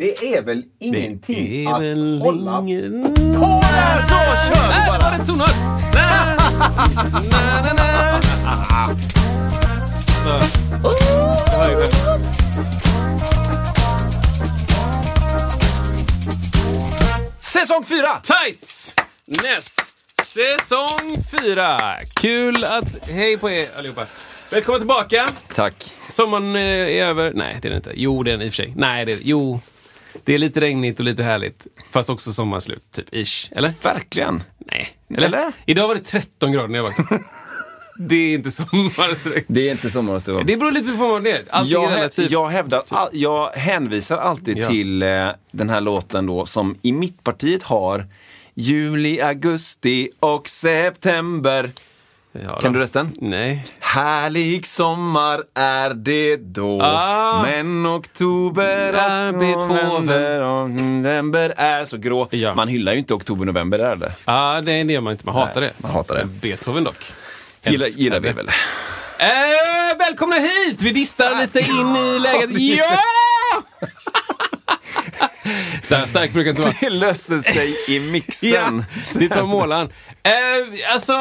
Det är väl ingenting Det är att väl hålla ingen... på med. Så kör vi det var bara! Det var det. Säsong fyra! Tight! Näst! Säsong fyra. Kul att... Hej på er allihopa. Välkomna tillbaka. Tack. Sommaren eh, är över. Nej, det är det inte. Jo, det är den i och för sig. Nej, det är Jo. Det är lite regnigt och lite härligt. Fast också sommarslut, typ. Ish. Eller? Verkligen. Nej. Eller? Eller? Idag var det 13 grader när jag vaknade. det är inte sommar direkt. Det är inte sommar och så. Det beror lite på vad det är. Allting jag, är relativt. jag, hävdar, all, jag hänvisar alltid Ja. till eh, den här låten då som i mittpartiet har Juli, augusti och september. Ja, Kan du resten? Nej. Härlig sommar är det då Ah. Men oktober Är november och november är så grå Ja. Man hyllar ju inte oktober november är det? Ja, det är det man inte. Man hatar Nej, det. man hatar det. Beethoven dock. Gillar, gillar vi väl? Eh, välkomna hit! Vi distar lite in i läget. Ja! Så här starkt brukar inte vara. Det löser sig i Ja, mixen. det tar målaren. Eh, alltså,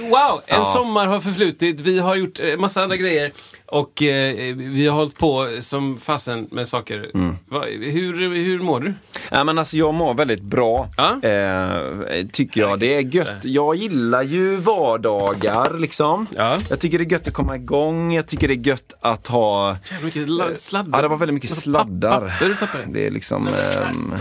wow! En Ja. sommar har förflutit. Vi har gjort eh, massa andra grejer. Och eh, vi har hållit på som fasen med saker. Mm. Va, hur, hur mår du? Ja, men alltså, jag mår väldigt bra, Ja. eh, tycker jag. Det är gött. Jag gillar ju vardagar, liksom. Ja. Jag tycker det är gött att komma igång. Jag tycker det är gött att ha... Jävlar mycket la- sladdar. Ja, det var väldigt mycket Massa sladdar. Papper du tappade. Det är liksom... ehm,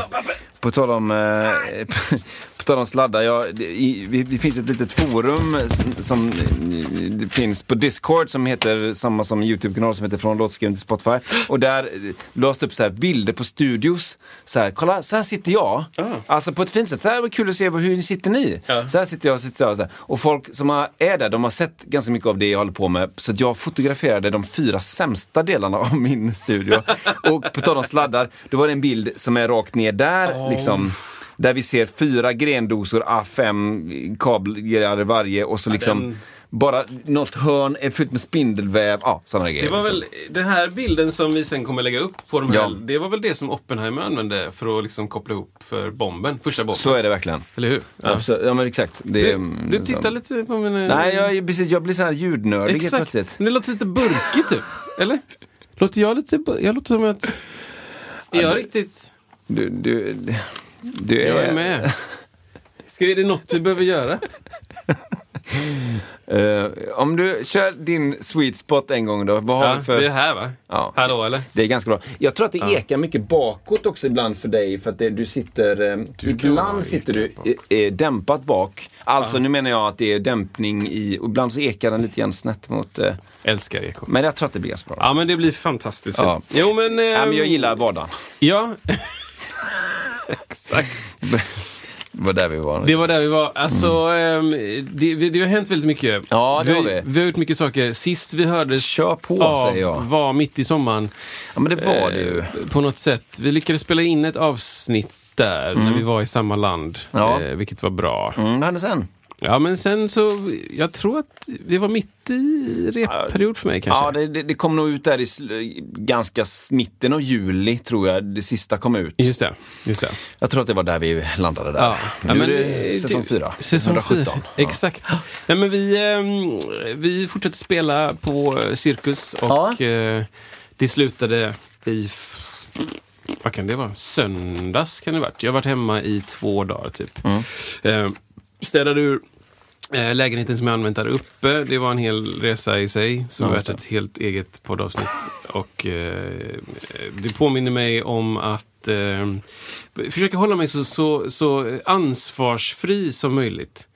på tal om, eh, på tal om sladdar, ja, det, i, det finns ett litet forum som, som eh, finns på Discord som heter samma som YouTube-kanal som heter Från låtskriven till Spotify. Och där eh, lades det upp så här bilder på studios. Så här, kolla, så här sitter jag. Alltså på ett fint sätt. Så här var kul att se hur sitter ni? Ja. Så här sitter jag och sitter här, så här. Och folk som är där, de har sett ganska mycket av det jag håller på med. Så jag fotograferade de fyra sämsta delarna av min studio. och på tal om sladdar, då var det en bild som är rakt ner där. Liksom, där vi ser fyra grendosor A5 kablar varje och så liksom den- bara något hörn är fyllt med spindelväv. Ja, sådana grejer. Det var liksom. väl den här bilden som vi sen kommer lägga upp på de här. Ja. Det var väl det som Oppenheimer använde för att liksom koppla ihop för bomben. Första bomben. Så är det verkligen. Eller hur? Ja. Absolut. Ja, men exakt. Det, Du, är, du så- tittar lite på min... Nej, jag, precis, jag blir så här ljudnördig helt Exakt. plötsligt. Det låter lite burkigt typ. Eller? Låter jag lite... Jag låter som att... Är jag riktigt... Du, du, du är... Jag är med. Ska är det något vi behöver göra? Eh, om du kör din sweet spot en gång då, vad har Ja, du för... det är här va? Ja. Hallå eller? Det är ganska bra. Jag tror att det ekar mycket bakåt också ibland för dig för att det, du sitter... Eh, vara ibland sitter du ekar eh, dämpat bak. Alltså nu menar jag att det är dämpning i... Och ibland så ekar den lite grann snett mot... Eh, Älskar eko. men jag tror att det blir ganska bra. Ja men det blir fantastiskt Ja. Jo men... Eh, Ja, men jag gillar vardagen. Ja. Exakt. Det var där vi var. Det var där vi var. Alltså, ehm, det, det har hänt väldigt mycket. Mm. Ja, det har vi. Vi har gjort mycket saker. Sist vi hördes Kör på, av säger jag. var mitt i sommaren. Ja men det var det ju. Eh, På något sätt. Vi lyckades spela in ett avsnitt där när vi var i samma land. Ja. Eh, vilket var bra. Mm, vad hände sen? Ja, men sen så, jag tror att det var mitt i repperiod för mig kanske. Ja, det, det, det kom nog ut där i ganska mitten av juli, tror jag, det sista kom ut. Just det. Just det. Jag tror att det var där vi landade där. Ja. Nu Ja, men är det- det säsong fyra. Säsong 117. fyra. Exakt. Nej, men vi, ehm, vi fortsatte spela på eh, Cirkus och eh, det slutade i... Vad kan det vara? Söndags kan det ha varit. Jag har varit hemma i två dagar typ. Mm. Eh, städade ur eh, lägenheten som jag använt där uppe. Det var en hel resa i sig som Ja, värt ett helt eget poddavsnitt. Och eh, det påminner mig om att eh, försöka hålla mig så, så, så ansvarsfri som möjligt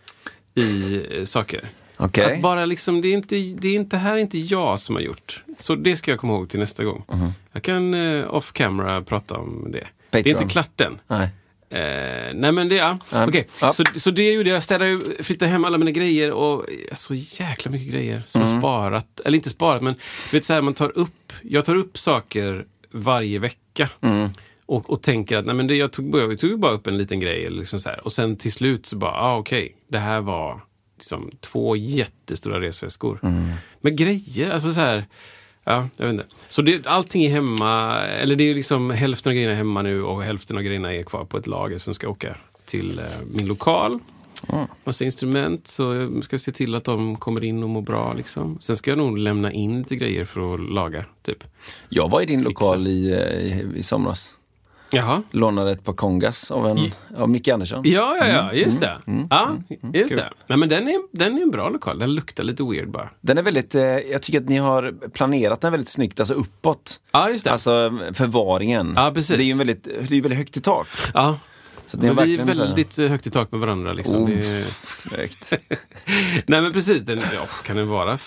i eh, saker. Okej. Att bara liksom, det är inte, det är inte här är inte jag som har gjort. Så det ska jag komma ihåg till nästa gång. Mhm. Jag kan eh, off camera prata om det. Det är Patreon. inte klart än. Nej. Eh, nej men det, ja. Ja. Okej. Ja. Så, så det gjorde jag. Jag städade, ju- flyttade hem alla mina grejer och eh, så jäkla mycket grejer som Mm. jag sparat. Eller inte sparat, men du vet så här, man tar upp, jag tar upp saker varje vecka. Mm. Och, och tänker att nej, men det, jag, tog, jag tog bara upp en liten grej. Eller liksom så här. Och sen till slut så bara, ah, okej, det här var liksom två jättestora resväskor. Mm. Med grejer, alltså så här. Ja, jag vet inte. Så det, allting är hemma, eller det är liksom hälften av grejerna är hemma nu och hälften av grejerna är kvar på ett lager som ska åka till eh, min lokal. Massa instrument, så jag ska se till att de kommer in och mår bra. Liksom. Sen ska jag nog lämna in lite grejer för att laga, typ. Jag var i din Fixa. lokal i, eh, i, i somras. Jaha. Lånade ett par kongas av, en, av Micke Andersson. Ja, ja, ja, just det. Ja, just Kul. det. Nej, men den är, den är en bra lokal. Den luktar lite weird bara. Den är väldigt, eh, jag tycker att ni har planerat den väldigt snyggt, alltså uppåt. Ja, just det. Alltså förvaringen. Ja, precis. Det är ju väldigt, det är väldigt högt i tak. ja. Så har Men vi är verkligen så här- väldigt eh, högt i tak med varandra. Liksom. Oh, Det är... Nej, men precis. Den, ja, kan den vara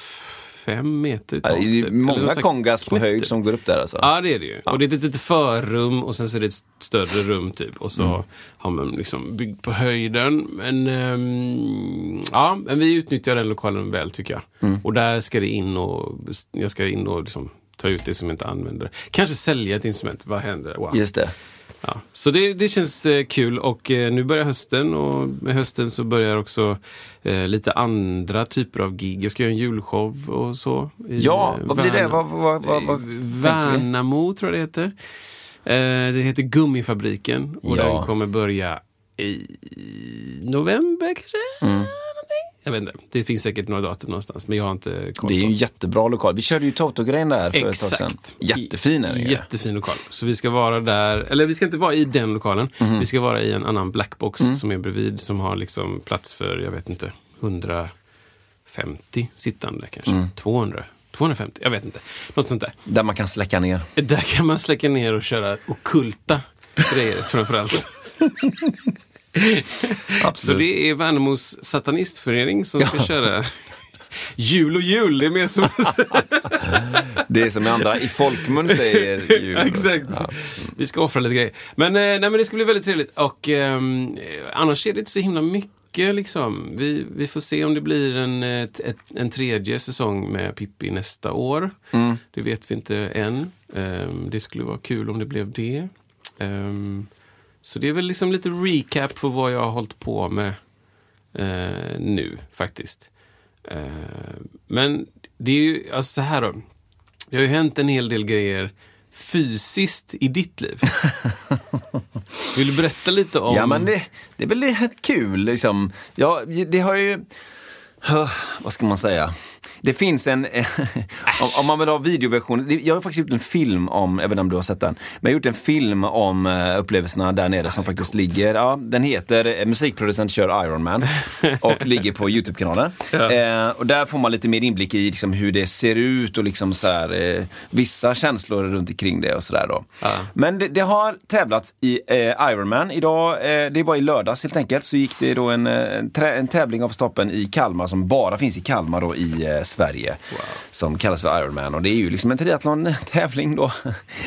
fem meter i Ja, tak? Det är typ? Många kongas på höjd typ. som går upp där alltså. Ja, det är det ju. Och det är ett litet förrum och sen så är det ett större rum typ. Och så har man liksom byggt på höjden. Men ehm, ja, men vi utnyttjar den lokalen väl tycker jag. Och där ska det in och jag ska in och liksom ta ut det som jag inte använder. Kanske sälja ett instrument. Vad händer? Wow. Just det. Ja. Så det, det känns eh, kul och eh, nu börjar hösten och med hösten så börjar också eh, lite andra typer av gig. Jag ska göra en julshow och så. i, Ja, eh, vad blir det? Vad, vad, vad, vad? Värnamo tror jag det heter. Det heter Gummifabriken och Ja. den kommer börja i november kanske? Mm. Jag vet inte. Det finns säkert några datum någonstans men jag har inte koll Det är ju en jättebra lokal. Vi körde ju Toto-grejen där för ett tag sedan. Exakt. Jättefin är ju. Jättefin lokal. Så vi ska vara där, eller vi ska inte vara i den lokalen. Mhm. Vi ska vara i en annan blackbox Mm. som är bredvid som har liksom plats för, jag vet inte, 150 sittande kanske. Mm. 200. 250, jag vet inte. Något sånt där. Där man kan släcka ner. Där kan man släcka ner och köra okulta grejer framförallt. Så det är Värnamos satanistförening som ska köra jul och jul. Det är mer som Det är som andra i folkmun säger jul. Exakt. Ja. Vi ska offra lite grejer. Men, eh, nej, men det ska bli väldigt trevligt. Och eh, annars är det inte så himla mycket liksom. Vi, vi får se om det blir en, eh, ett, en tredje säsong med Pippi nästa år. Mm. Det vet vi inte än. Ehm, det skulle vara kul om det blev det. Ehm, så det är väl liksom lite recap för vad jag har hållit på med eh, nu faktiskt. Eh, men det är ju, alltså så här då. Det har ju hänt en hel del grejer fysiskt i ditt liv. Vill du berätta lite om... Ja men det, det är väl kul liksom. Ja, det har ju, vad ska man säga? Det finns en, om, om man vill ha videoversion, jag har faktiskt gjort en film om, jag vet inte om du har sett den, men jag har gjort en film om eh, upplevelserna där nere som faktiskt ligger, ja den heter eh, Musikproducent kör Iron Man och ligger på Youtube-kanalen. Eh, och där får man lite mer inblick i liksom, hur det ser ut och liksom så här, eh, vissa känslor runt omkring det och sådär då. Men det, det har tävlats i eh, Ironman. Idag, eh, det var i lördags helt enkelt, så gick det då en, en, en tävling av stapeln i Kalmar som bara finns i Kalmar då i Sverige. Som kallas för Ironman och det är ju liksom en triathlon-tävling då.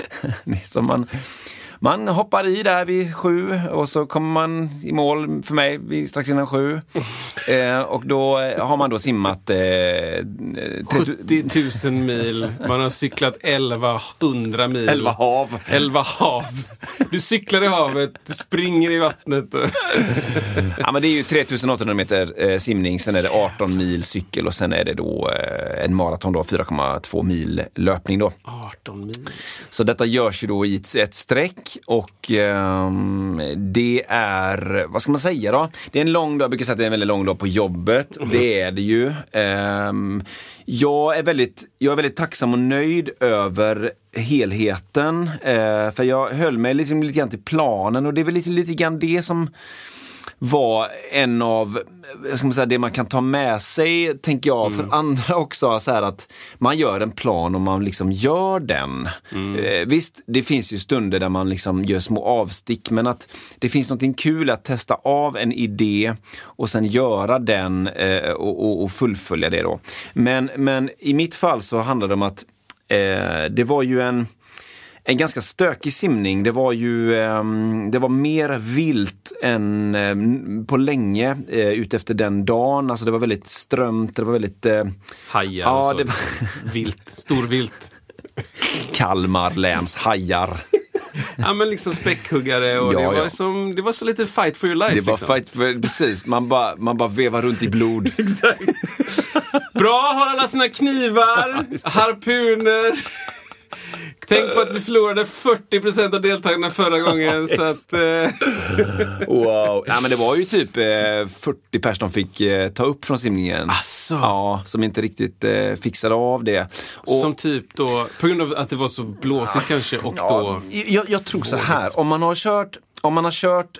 Som man, man hoppar i där vid sju och så kommer man i mål för mig strax innan sju. Eh, och då eh, har man då simmat eh, 30 70 000 mil, man har cyklat 1100 mil. 11 hav. 11 hav. Du cyklar i havet, du springer i vattnet. Ja, men det är ju 3800 meter eh, simning, sen är det 18 mil cykel och sen är det då eh, en maraton då, 4,2 mil löpning då. 18 mil. Så detta görs ju då i ett, ett och ehm, det är, vad ska man säga då? Det är en lång dag, jag brukar säga att det är en väldigt lång dag på jobbet. Det är det ju. Ehm, jag, är väldigt, jag är väldigt tacksam och nöjd över helheten. Eh, för jag höll mig liksom lite grann till planen och det är väl liksom lite grann det som vara en av, jag ska säga, det man kan ta med sig, tänker jag, för andra också. Så här att man gör en plan och man liksom gör den. Eh, visst, det finns ju stunder där man liksom gör små avstick, men att det finns någonting kul att testa av en idé och sen göra den eh, och, och, och fullfölja det då. Men, men i mitt fall så handlar det om att eh, det var ju en en ganska stökig simning. Det var ju ehm, det var mer vilt än ehm, på länge eh, utefter den dagen. Alltså det var väldigt strömt, det var väldigt eh, Hajar Ja, och så. det var- Vilt. Storvilt. Kalmar läns hajar. Ja men liksom späckhuggare och Ja, det, var ja. som, det var så lite fight for your life. Det var liksom. fight, för- precis, man bara, man bara vevar runt i blod. Exakt. Bra, har alla sina knivar, harpuner. Tänk på att vi förlorade 40% av deltagarna förra gången. så att, eh, Wow. Ja, men det var ju typ eh, 40 personer som fick eh, ta upp från simningen. Asså. Ja, som inte riktigt eh, fixade av det. Och, som typ då, på grund av att det var så blåsigt kanske och då... Ja, jag, jag tror så här, om man har kört, om man har kört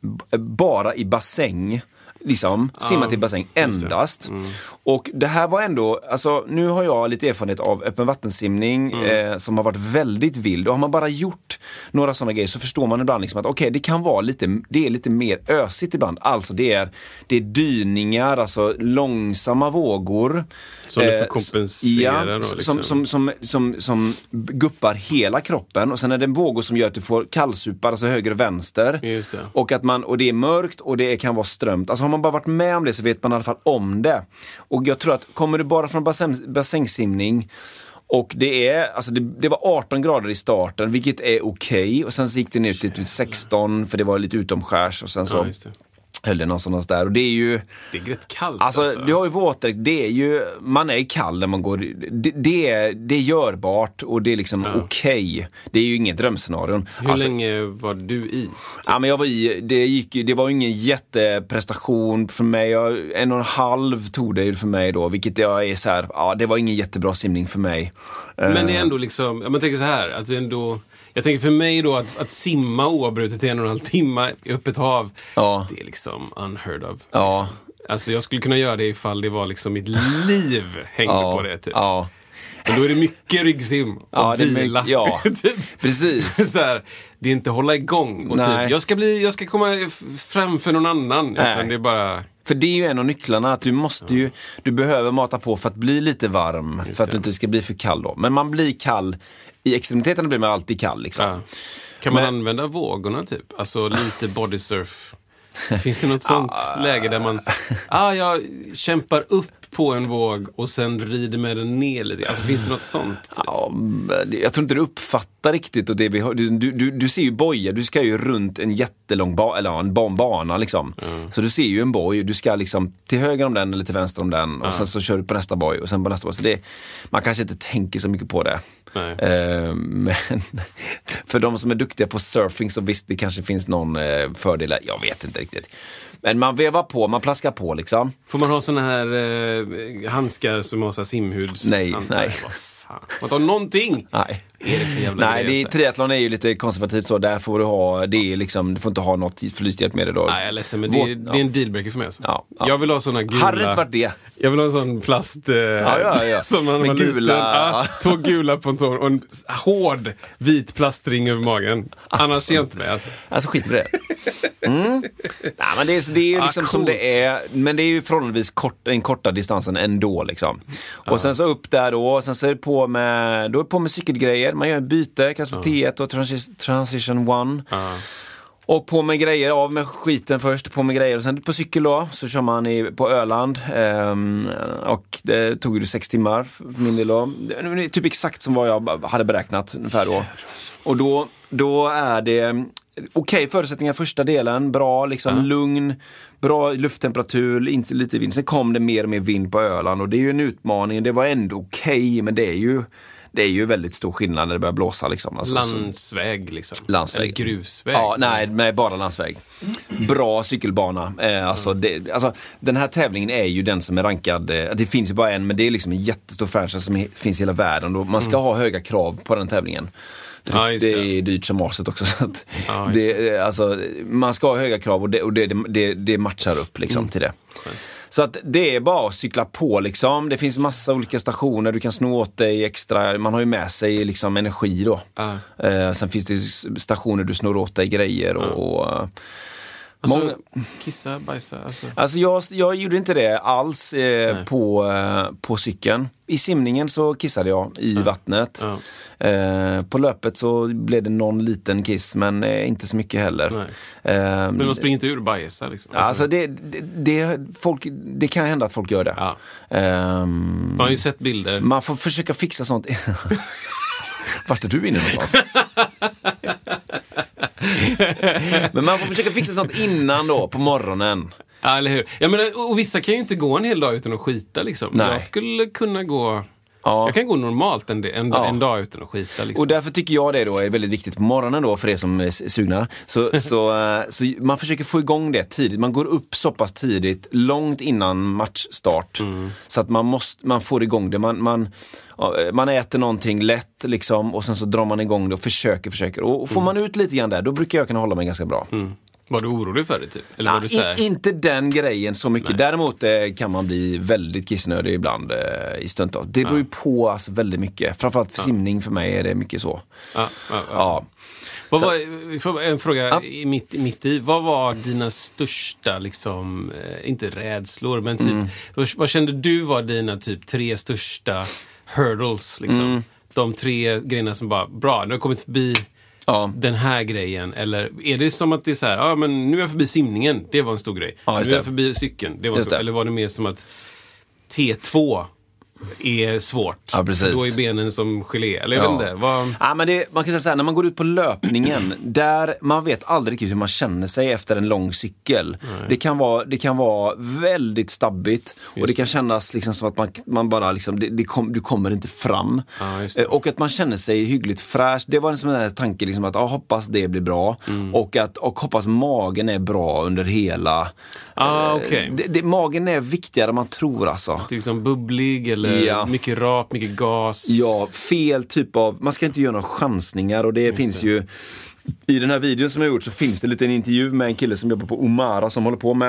b- bara i bassäng, liksom, simmat i bassäng endast. Mm. Och det här var ändå, alltså nu har jag lite erfarenhet av öppen vattensimning Mm. eh, som har varit väldigt vild. Och har man bara gjort några sådana grejer så förstår man ibland liksom att okej, det kan vara lite, det är lite mer ösigt ibland. Alltså det är, det är dyningar, alltså långsamma vågor. Som du får Eh, kompensera ja, då, som, liksom. som, som, som, som guppar hela kroppen och sen är det vågor som gör att du får kallsupar, alltså höger och vänster. Det. Och, att man, och det är mörkt och det kan vara strömt. Alltså man bara varit med om det så vet man i alla fall om det. Och jag tror att kommer du bara från bassäng, bassängsimning och det, är, alltså det, det var 18 grader i starten, vilket är okej. Och sen så gick det ner till typ 16 för det var lite utomskärs och sen så Ja. Höll det någonstans där. Och det är ju... Det är rätt kallt Alltså, alltså. du har ju våtdräkt, det är ju, man är kall när man går, det, det, är, det är görbart och det är liksom okej. Det är ju inget drömscenario. Hur Alltså, länge var du i? Ja, men jag var i, det, gick, ju- det var ju ingen jätteprestation för mig. Jag, en och en halv tog det ju för mig då, vilket jag är så här, ja det var ingen jättebra simning för mig. Men det är Eh, ändå liksom, jag tänker så här, att det är ändå, jag tänker för mig då att, att simma oavbrutet i en och en halv timme i öppet hav, Ja. det är liksom unheard of. Ja. Liksom. Alltså jag skulle kunna göra det ifall det var liksom mitt liv hängde ja, på det. Typ. Ja, Men då är det mycket ryggsim och Ja, vila. ja. typ. precis. så här, det är inte hålla igång och Nej. typ, jag ska, bli, jag ska komma framför någon annan. Utan det är bara, För det är ju en av nycklarna, att du måste ju, du behöver mata på för att bli lite varm, för att det. du inte ska bli för kall då. Men man blir kall, i extremiteterna blir man alltid kall liksom. ja. Kan man Men- använda vågorna typ? Alltså lite bodysurf. Finns det något sånt läge där man, ah, jag kämpar upp på en våg och sen rider med den ner lite? Alltså finns det något sånt? Typ? Ja, jag tror inte du uppfattar riktigt och det vi har, du, du, du ser ju bojar, du ska ju runt en jättelång ba, eller en ba- bana liksom. Så du ser ju en boj, du ska liksom till höger om den eller till vänster om den och sen så kör du på nästa boj och sen på nästa boj. Så det, man kanske inte tänker så mycket på det. Eh, men för de som är duktiga på surfing så visst, det kanske finns någon eh, fördel. där. Jag vet inte riktigt. Men man vevar på, man plaskar på liksom. Får man ha såna här eh, handskar som har simhuds... Nej, nej. Vad fan. Man tar någonting! Nej. Är det för jävla Nej, det är, triathlon är ju lite konservativt så. Där får du ha, det är liksom, du får inte ha något flythjälpmedel då. Nej, jag är ledsen, men det, är, det är en dealbreaker för mig. Alltså. Ja, ja. Jag vill ha såna gula... Hade det inte varit det? Jag vill ha en sån plast... Eh, ja. Som man Med gula- liten. Ja, två gula pontonger och en hård vit plastring över magen. Annars ger jag inte mig alltså. Alltså skit i det. Mm. Nej, men det är, det är ju Ah, liksom som coolt. det är. Men det är ju förhållandevis kort, den korta distansen ändå liksom. Och sen så upp där då, sen så är det på med, då är det på med cykelgrejer. Man gör ett byte, kanske för T1 och transi- Transition 1. Och på med grejer, av med skiten först, på med grejer och sen på cykel då, så kör man i, på Öland. Ehm, och det tog ju sex timmar för min del då. Det är typ exakt som vad jag hade beräknat ungefär då. Och då, då är det okej förutsättningar första delen, bra, liksom lugn, bra lufttemperatur, inte lite vind. Sen kom det mer och mer vind på Öland och det är ju en utmaning. Det var ändå okej, men det är ju det är ju väldigt stor skillnad när det börjar blåsa. Liksom. Alltså, så- Landsväg liksom. Landsväg. Eller grusväg. Ja, nej, nej, bara landsväg. Bra cykelbana. Eh, alltså, det, alltså, den här tävlingen är ju den som är rankad, eh, det finns ju bara en, men det är liksom en jättestor franchise som finns i hela världen och man ska ha höga krav på den tävlingen. Ja, det. det. är dyrt som aset också. Så Ja, det, alltså, man ska ha höga krav och det, och det, det, det matchar upp liksom Mm. till det. Så att det är bara att cykla på liksom. Det finns massa olika stationer, du kan sno åt dig extra, man har ju med sig liksom energi då. Ja. Eh, sen finns det stationer du snor åt dig grejer och, och eh, Alltså, många- kissa, bajsa, alltså. Alltså jag, jag gjorde inte det alls eh, på, eh, på cykeln. I simningen så kissade jag i vattnet. Ja. Eh, på löpet så blev det någon liten kiss men eh, inte så mycket heller. Nej. Eh, Men man springer inte ur och bajsar liksom. Alltså det, det, det, folk, det kan hända att folk gör det. Ja. Ehm, Man har ju sett bilder. man får försöka fixa sånt. Vart är du inne någonstans? Men man får försöka fixa sånt innan då, på morgonen. Ja, eller hur? Jag menar, och vissa kan ju inte gå en hel dag utan att skita liksom. Nej. Jag skulle kunna gå... Ja. Jag kan gå normalt en, en, Ja. en dag utan att skita liksom. Och därför tycker jag det då är väldigt viktigt på morgonen då för er som är sugna. Så, så, eh, så man försöker få igång det tidigt. Man går upp så pass tidigt, långt innan matchstart. Så att man, måste, man får igång det. Man, man, eh, man äter någonting lätt liksom och sen så drar man igång det och försöker, försöker. Och, och får man ut lite grann där, då brukar jag kunna hålla mig ganska bra. Var du orolig för det typ? Eller var du så här... Inte den grejen så mycket. Däremot eh, kan man bli väldigt kissnödig ibland eh, i stundtals. Det beror ju på alltså, väldigt mycket. Framförallt för simning för mig är det mycket så. Ja, ja, ja. Ja. Vad Så- var, en fråga Ja. i mitt, mitt i. Vad var dina största, liksom, eh, inte rädslor, men typ, Mm. vad, vad kände du var dina typ tre största hurdles? Liksom? Mm. De tre grejerna som bara, bra, nu har jag kommit förbi Ja. den här grejen. Eller är det som att det är så här, ja men nu är jag förbi simningen, det var en stor grej. Ja, nu är jag förbi cykeln, det var en stor. Eller var det mer som att T2 är svårt? Ja, precis. Då är benen som gelé. Eller jag Ja. vet inte. Vad... Ja, men det, man kan säga så här, när man går ut på löpningen, där man vet aldrig riktigt hur man känner sig efter en lång cykel. Det kan, vara, det kan vara väldigt stabbigt och det kan kännas liksom som att man, man bara liksom, det, det kom, du kommer inte fram. Ja, just det. Och att man känner sig hyggligt fräsch. Det var en sån där tanke liksom att ah, hoppas det blir bra Mm. och, att, och hoppas magen är bra under hela... Ah, eh, okej. det, det, magen är viktigare än man tror alltså. Liksom bubblig eller Ja. mycket rap, mycket gas. Ja, fel typ av, man ska inte göra några chansningar och det finns ju i den här videon som jag gjort så finns det lite en intervju med en kille som jobbar på Omara som håller på med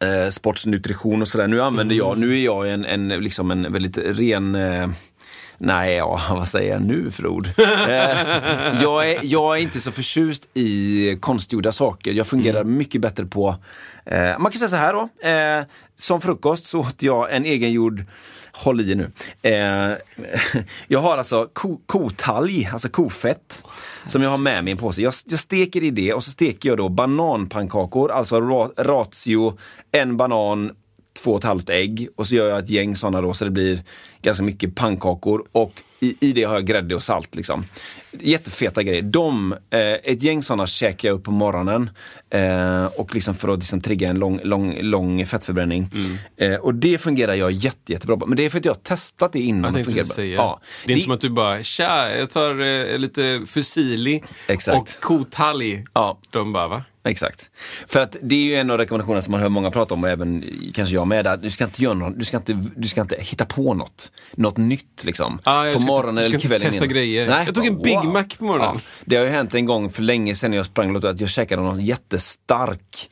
eh, sportsnutrition och sådär. Nu använder jag, nu är jag en, en, liksom en väldigt ren eh, Nej, ja, vad säger jag nu för ord? eh, jag, är, jag är inte så förtjust i konstgjorda saker. Jag fungerar mycket bättre på, eh, man kan säga så här då, eh, som frukost så åt jag en egengjord Håll i nu. Eh, jag har alltså ko, kotalg, alltså kofett, som jag har med mig i en påse. Jag, jag steker i det och så steker jag då bananpannkakor, alltså ra, ratio en banan, två och ett halvt ägg och så gör jag ett gäng sådana då så det blir ganska mycket pannkakor och i, i det har jag grädde och salt liksom. Jättefeta grejer. De, eh, ett gäng sådana käkar jag upp på morgonen eh, och liksom för att liksom trigga en lång, lång, lång fettförbränning. Eh, och det fungerar jag jätte, jättebra på. Men det är för att jag har testat det innan. Jag tänkte fungerar bra. Ja. Det är inte som att du bara, tja, jag tar eh, lite fusilli Exakt. och kotalg. Ja. De bara, va? Exakt. För att det är ju en av rekommendationerna som man hör många prata om och även kanske jag med. Att du ska inte göra något, du ska inte, du ska inte hitta på något. Något nytt liksom. Ah, på ska- morgonen eller kvällen testa innan. grejer. Jag tog en bara, Big Mac på morgonen. det har ju hänt en gång för länge sedan när jag sprang loppet att jag käkade någon jättestark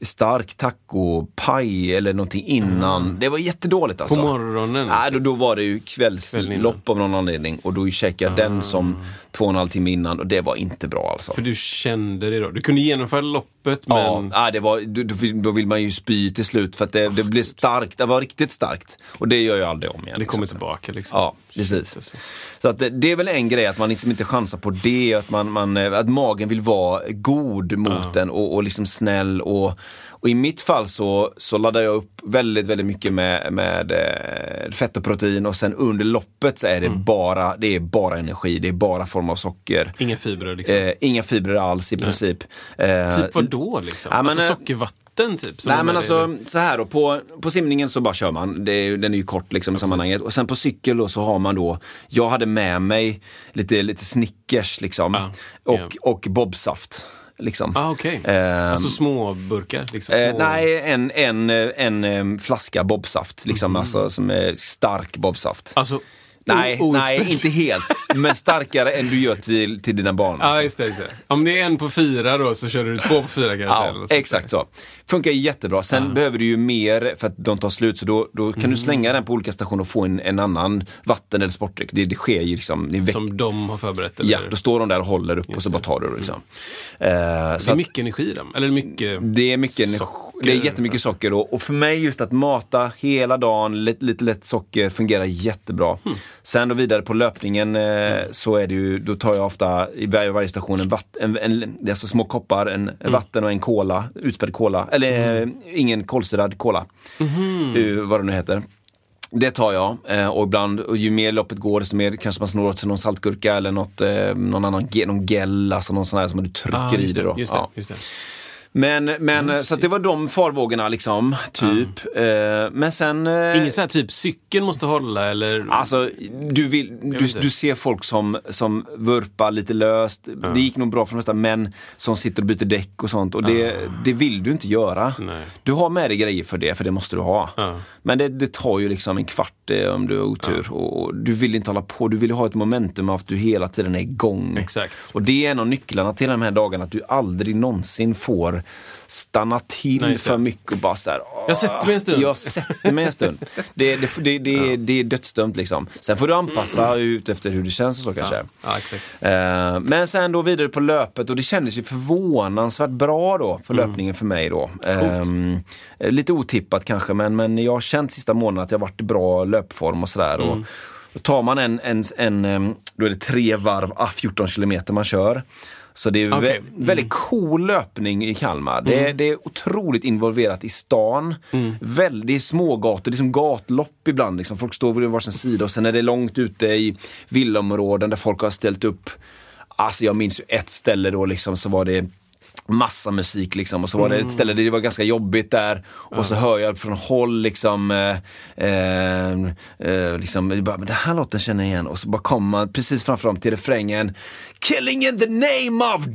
stark tacopaj eller någonting innan. Det var jättedåligt alltså. morgonen? Nej, då, då var det ju kvällslopp av någon anledning och då käkade jag den som två och en halv timme innan och det var inte bra alltså. För du kände det då? Du kunde genomföra loppet, men... Ja, det var, då, då vill- man ju spy till slut för att det, det blir starkt. Det var riktigt starkt. Och det gör jag aldrig om igen. Det kommer liksom. tillbaka liksom. Ja, precis. Alltså. Så att det, är väl en grej att man liksom inte chansar på det. Att, man, man, eh, att magen vill vara god mot en och, och liksom snäll. Och, och i mitt fall så, så laddar jag upp väldigt, väldigt mycket med, med eh, fett och protein och sen under loppet så är det, bara, det är bara energi. Det är bara form av socker. Inga fibrer liksom. Eh, inga fibrer alls i princip. Eh, typ vad då liksom? ja, alltså eh, sockervatten typ? som Nej men alltså så här då, på, på simningen så bara kör man. Det den är ju kort liksom i sammanhanget. Och sen på cykel då så har man då, jag hade med mig lite, lite Snickers liksom. Ja, och, ja. och bobsaft. Liksom. Ah, okej. Ehm, alltså små burkar? Liksom, Eh, små... nej, en, en, eh, en, flaska bobsaft, liksom, alltså, som är stark bobsaft. Alltså, Nej, nej, inte helt. Men starkare än du gör till, till dina barn. Ja, alltså. just det, just det. Om det är en på fyra då så kör du två på fyra kanske? Ja, exakt så. Funkar jättebra. Sen behöver du ju mer för att de tar slut, så då, då kan Mm. du slänga den på olika stationer och få en, en annan vatten eller sportdryck. Det, det sker ju liksom. Det Som de har förberett? Eller? ja, då står de där och håller upp och så bara tar du det. Liksom. Eh, det så är att mycket energi i dem. Eller mycket... det är mycket energi. Det är jättemycket socker och, och för mig just att mata hela dagen, lite, lite lätt socker fungerar jättebra. Hmm. Sen då vidare på löpningen eh, så är det ju, då tar jag ofta i varje, varje station en, vatt, en, en, det är alltså små koppar, en, en vatten och en cola, utspädd cola. Eller eh, ingen kolsyrad cola. Mhm. Eh, vad det nu heter. Det tar jag och ibland, och ju mer loppet går desto mer kanske man snor åt sig någon saltgurka eller något, någon annan någon gel, alltså någon sån här som du trycker Ah, i det då. Just det, Ja. just det. Men, men så att det var de farvågorna liksom, typ. Eh, men sen... eh, Ingen sån här typ cykeln måste hålla eller? Alltså, du, vill, du, du ser folk som, som vurpar lite löst. Det gick nog bra för de flesta män som sitter och byter däck och sånt. Och det, det vill du inte göra. Nej. Du har med dig grejer för det, för det måste du ha. Men det, det tar ju liksom en kvart eh, om du har otur. Och du vill inte hålla på, du vill ha ett momentum av att du hela tiden är igång. Exakt. Och det är en av nycklarna till de här dagarna, att du aldrig någonsin får stanna till Nej, för mycket och bara så här, "Åh, Jag sätter mig en stund." Jag sätter mig en stund. Det, det, det, det, det är dödsdömt liksom. Sen får du anpassa ut efter hur det känns och så kanske. Ja, ja. Eh, Men sen då vidare på löpet och det kändes ju förvånansvärt bra då för Mm. löpningen för mig då. Ehm, lite otippat kanske men, men jag har känt sista månaden att jag varit i bra löpform och sådär. Mm. tar man en, en, en, em, då är det tre varv, ah, 14 kilometer man kör. Så det är Okej. Mm. väldigt cool löpning i Kalmar. Det, är, det är otroligt involverat i stan. Mm. Väldigt smågator, det är som gatlopp ibland. Liksom. Folk står vid varsin sida och sen är det långt ute i villaområden där folk har ställt upp. Alltså jag minns ju ett ställe då liksom så var det massa musik liksom och så var det ett ställe där det var ganska jobbigt där och så hör jag från håll liksom, eh, eh, eh, liksom bara, men den här låten känner jag igen och så bara kommer man precis framför dem till refrängen Killing in the name of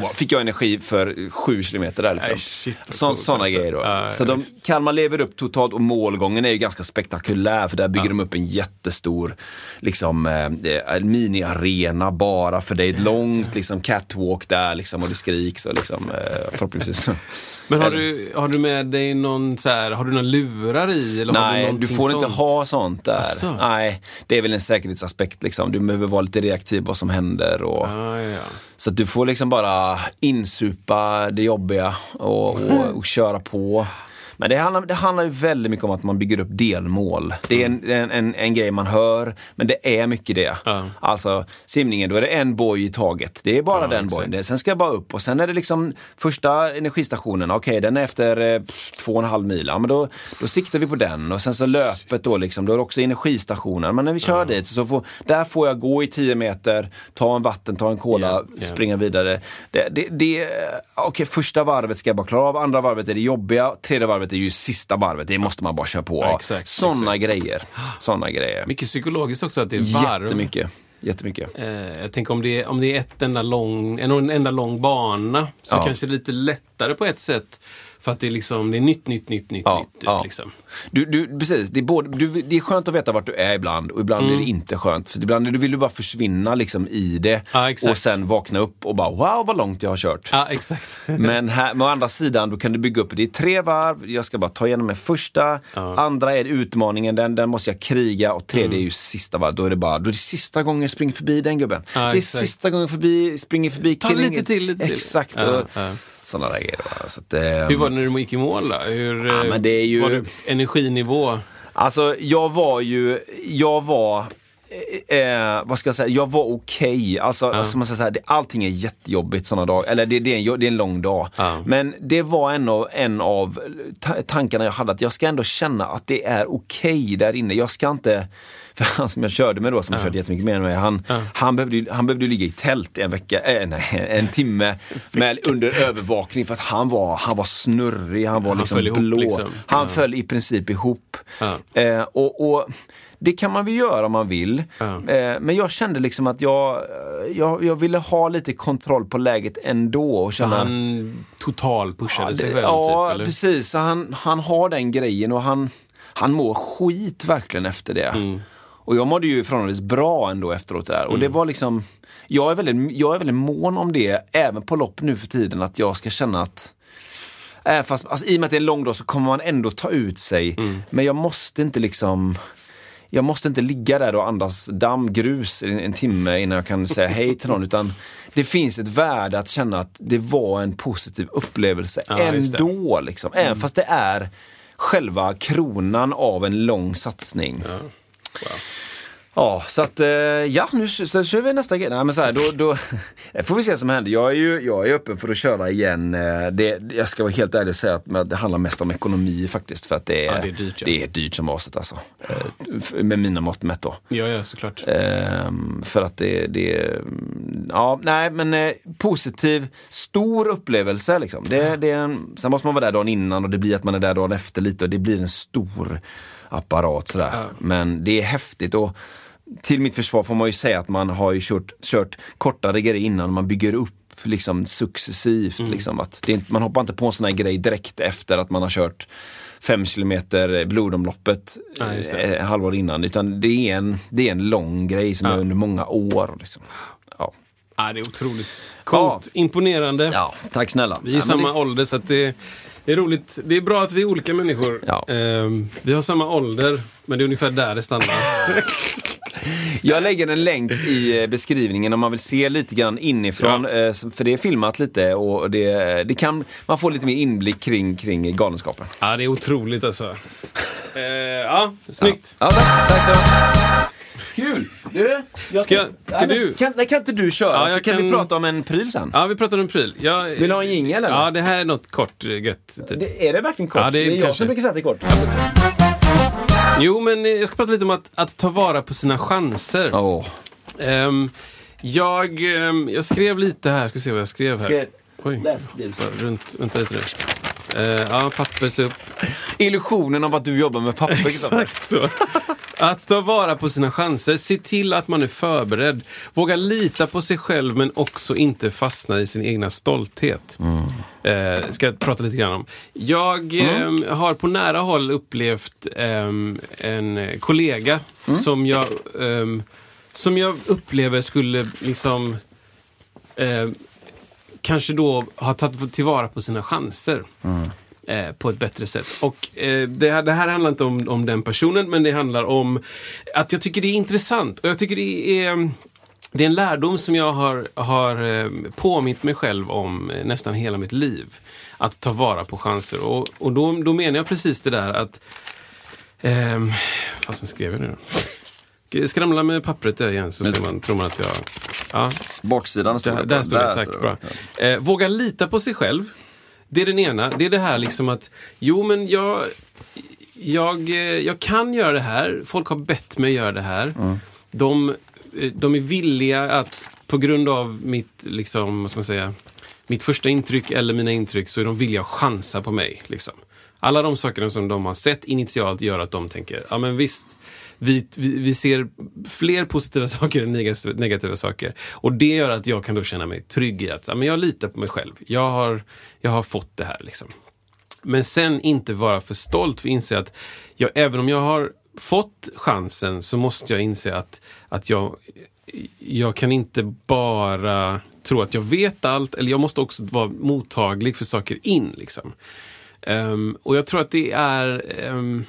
Yeah. Fick jag energi för sju kilometer där liksom. Nej, shit, Så, sådana alltså. grejer då. Ja, så ja, de. Kalmar lever upp totalt och målgången är ju ganska spektakulär för där bygger de upp en jättestor liksom, eh, mini-arena bara för det är ett långt liksom, catwalk där liksom, och det skriks och liksom, eh, förhoppningsvis. Men har du, har du med dig någon så här, har du några lurar i? Eller har du, Nej, du får inte sånt? ha sånt där. Asså? Nej, det är väl en säkerhetsaspekt liksom. Du behöver vara lite reaktiv vad som händer. Och, Ah, ja. Så att du får liksom bara insupa det jobbiga och, och, och köra på. Men det handlar, det handlar ju väldigt mycket om att man bygger upp delmål. Det är en, en, en, en grej man hör, men det är mycket det. Ja. Alltså simningen, då är det en boj i taget. Det är bara Ja, den bojen. Sen ska jag bara upp och sen är det liksom första energistationen, okej den är efter eh, två och en halv mil. Ja, men då, då siktar vi på den och sen så löpet då liksom, då är det också energistationen. Men när vi kör dit så får, där får jag gå i 10 meter, ta en vatten, ta en cola, Ja, ja. springa vidare. Det, det, det, okej, första varvet ska jag bara klara av, andra varvet är det jobbiga, tredje varvet är ju sista varvet, det måste man bara köra på. Ja, exakt, Sådana exakt. grejer. Sådana grejer. Mycket psykologiskt också att det är varv. Jättemycket. Jättemycket. Eh, jag tänker om det, är, om det är ett enda lång, en, en enda lång bana så Ja. kanske det är lite lättare på ett sätt. För att det är, liksom, det är nytt, nytt, nytt, nytt, Ja, nytt. typ, ja. Liksom. Du, du, precis, det är, både, du, det är skönt att veta vart du är ibland och ibland är det inte skönt. För ibland vill du bara försvinna liksom i det Ja, och sen vakna upp och bara wow vad långt jag har kört. Ja, exakt. Men här, med å andra sidan, då kan du bygga upp, det är tre varv, jag ska bara ta igenom en första, andra är utmaningen, den, den måste jag kriga och tredje är ju sista varv. Då är det bara, då är det sista gången jag springer förbi den gubben. Det är exakt. sista gången förbi, springer förbi Ta killing. lite till, lite till. Exakt. Och. Sådana där grejer. va. Så att, ehm, Hur var det när du gick i mål då? Hur, Ja, eh, men det är ju- Var det energinivå? Alltså jag var ju, jag var Eh, vad ska jag säga, jag var okej. Alltså, alltså man säger så här, det, allting är jättejobbigt sådana dagar. Eller det, det, är en, det är en lång dag. Ja. Men det var en av, en av ta- tankarna jag hade, att jag ska ändå känna att det är okej där inne. Jag ska inte, för han som jag körde med då, som jag körde jättemycket med mig, han, han, behövde, han behövde ligga i tält en vecka, eh, nej, en timme med, under övervakning för att han var, han var snurrig, han var Han liksom föll ihop, blå. liksom. Han föll i princip ihop. Eh, och, och det kan man väl göra om man vill. Ja. Eh, men jag kände liksom att jag, jag, jag ville ha lite kontroll på läget ändå. Och Så känna, han total pushade ja, sig själv? ja typ, precis. Så han, han har den grejen och han, han mår skit verkligen efter det. Mm. Och jag mådde ju förhållandevis bra ändå efteråt där. Och det Mm. var liksom, jag är, väldigt, jag är väldigt mån om det, även på lopp nu för tiden, att jag ska känna att Äh, fast, alltså, I och med att det är en lång dag så kommer man ändå ta ut sig. Mm. Men jag måste inte liksom jag måste inte ligga där och andas damm, grus i en, en timme innan jag kan säga hej till någon. Utan det finns ett värde att känna att det var en positiv upplevelse Ja, det. Mm. ändå. Liksom. Även fast det är själva kronan av en lång satsning. Ja, så att eh, ja, nu så kör vi nästa grej. Nej, men så här, då, då får vi se vad som händer. Jag är ju jag är öppen för att köra igen. Eh, Det, jag ska vara helt ärlig och säga att det handlar mest om ekonomi faktiskt. För att det är, Ja, det är dyrt, ja. det är dyrt som aset alltså. Eh, Med mina mått mätt då. Ja, ja, såklart. Ehm, för att det, det, ja, nej men positiv, stor upplevelse liksom. Det, det är en, sen måste man vara där dagen innan och det blir att man är där dagen efter lite och det blir en stor apparat sådär. Ja. Men det är häftigt och till mitt försvar får man ju säga att man har ju kört, kört kortare grejer innan, man bygger upp liksom successivt. Mm. Liksom, att det man hoppar inte på en sån här grej direkt efter att man har kört fem kilometer blodomloppet Ja, eh, halvår innan. Utan det är en, det är en lång grej som Ja. är under många år. Liksom. Ja. Ja, det är otroligt coolt. Imponerande. ja, tack snälla. Vi är Ja, men samma det, ålder så att det, det är roligt. Det är bra att vi är olika människor. Ja. Ehm, vi har samma ålder, men det är ungefär där det stannar. Jag lägger en länk i eh, beskrivningen om man vill se lite grann inifrån. Ja. eh, För det är filmat lite och det, det kan, man får lite mer inblick kring, kring galenskapen. ja, det är otroligt alltså. Uh, ja, snyggt. Ja, tack, tack så Kul! Du, jag Ska jag- ska Ja, du? Kan, nej, kan inte du köra Ja, så jag kan, vi kan- prata om en pryl sen? Ja, vi pratar om pryl. Jag, Vill du ha en jingel eller? Ja, det här är något kort eh, gött. Typ. Det, är det verkligen kort? Ja, det är jag kanske. som brukar säga att det är kort. Jo, men eh, jag ska prata lite om att, att ta vara på sina chanser. Åh. Ehm, jag, ehm, jag skrev lite här, ska se vad jag skrev här. Ska- Oj, Läs du. runt, vänta lite nu. Eh, ja, pappers upp. Illusionen av att du jobbar med papper. Exakt så. Att ta vara på sina chanser. Se till att man är förberedd. Våga lita på sig själv men också inte fastna i sin egna stolthet. Eh, ska jag prata lite grann om. Jag ehm, har på nära håll upplevt ehm, en kollega som, jag, ehm, som jag upplever skulle liksom ehm, kanske då har tagit tillvara på sina chanser. Eh, på ett bättre sätt. Och eh, det, här, det här handlar inte om, om den personen, men det handlar om att jag tycker det är intressant. Och jag tycker det är, det är en lärdom som jag har, har eh, påmint mig själv om eh, nästan hela mitt liv. Att ta vara på chanser. Och, och då, då menar jag precis det där att... Ehm, fasen skrev jag nu då? Skramla med pappret där igen så ser man, tror man att jag... Ja, Bortsidan står där, där står det, tack. Bra. Eh, våga lita på sig själv. Det är den ena. Det är det här liksom att, jo men jag, jag, eh, jag kan göra det här. Folk har bett mig göra det här. De, eh, de är villiga att, på grund av mitt, liksom, vad ska man säga, mitt första intryck eller mina intryck så är de villiga att chansa på mig. Liksom. Alla de sakerna som de har sett initialt gör att de tänker, ja men visst, vi, vi, vi ser fler positiva saker än negativa, saker. Och det gör att jag kan då känna mig trygg i att men jag litar på mig själv. Jag har, jag har fått det här. Liksom. Men sen inte vara för stolt för att inse att jag, även om jag har fått chansen så måste jag inse att, att jag, jag kan inte bara tro att jag vet allt, eller jag måste också vara mottaglig för saker in. Liksom. Um, och jag tror att det är um,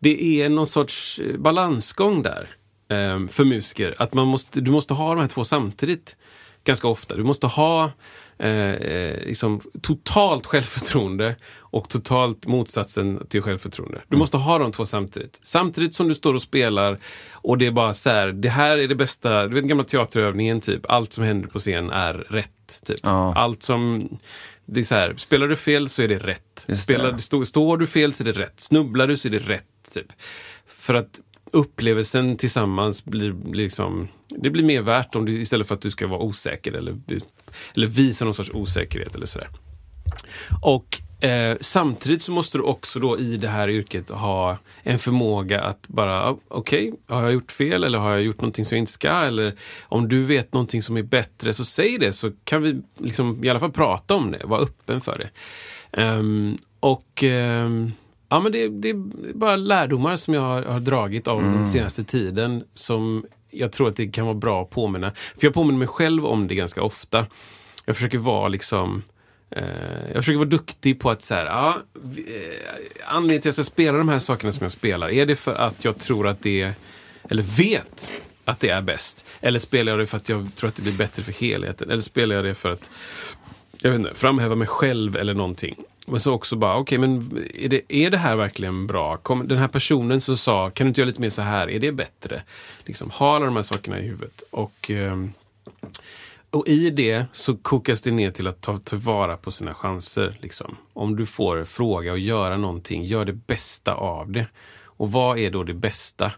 det är någon sorts eh, balansgång där ehm, för musiker. Att man måste, du måste ha de här två samtidigt ganska ofta. Du måste ha eh, eh, liksom, totalt självförtroende och totalt motsatsen till självförtroende. Du måste ha de två samtidigt. Samtidigt som du står och spelar och det är bara så här, det här är det bästa, du vet den gamla teaterövningen typ, allt som händer på scen är rätt. Typ. Ja. Allt som, det är så här, spelar du fel så är det rätt. Just det. Spelar, stå, står du fel så är det rätt. Snubblar du så är det rätt. Typ. För att upplevelsen tillsammans blir liksom, det blir mer värt om du, istället för att du ska vara osäker eller, eller visa någon sorts osäkerhet eller sådär. Och eh, samtidigt så måste du också då i det här yrket ha en förmåga att bara, ah, okej, har jag gjort fel eller har jag gjort någonting som jag inte ska? Eller om du vet någonting som är bättre så säg det så kan vi liksom i alla fall prata om det, vara öppen för det. Um, och um, Ja, men det, det är bara lärdomar som jag har, har dragit av den senaste tiden som jag tror att det kan vara bra att påminna. För jag påminner mig själv om det ganska ofta. Jag försöker vara liksom eh, jag försöker vara duktig på att så här, ja, vi- eh, anledningen till att jag ska spela de här sakerna som jag spelar, är det för att jag tror att det, eller vet att det är bäst? Eller spelar jag det för att jag tror att det blir bättre för helheten? Eller spelar jag det för att jag vet inte, framhäva mig själv eller någonting. Men så också bara, okej men är det, är det här verkligen bra? Kom, den här personen som sa, kan du inte göra lite mer så här, är det bättre? Liksom, ha alla de här sakerna i huvudet. Och, ehm, och i det så kokas det ner till att ta tillvara på sina chanser. Liksom. Om du får fråga och göra någonting, gör det bästa av det. Och vad är då det bästa?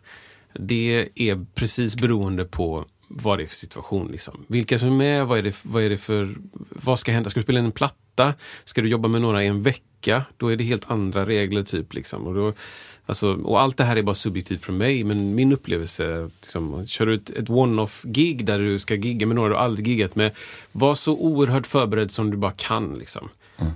Det är precis beroende på vad det är för situation. Liksom. Vilka som är med, vad är, det, vad är det för... Vad ska hända? Ska du spela in en platta? Ska du jobba med några i en vecka? Då är det helt andra regler. typ liksom. och, då, alltså, och allt det här är bara subjektivt för mig, men min upplevelse, liksom, kör du ett, ett one-off-gig där du ska gigga med några du aldrig giggat med, var så oerhört förberedd som du bara kan. Liksom.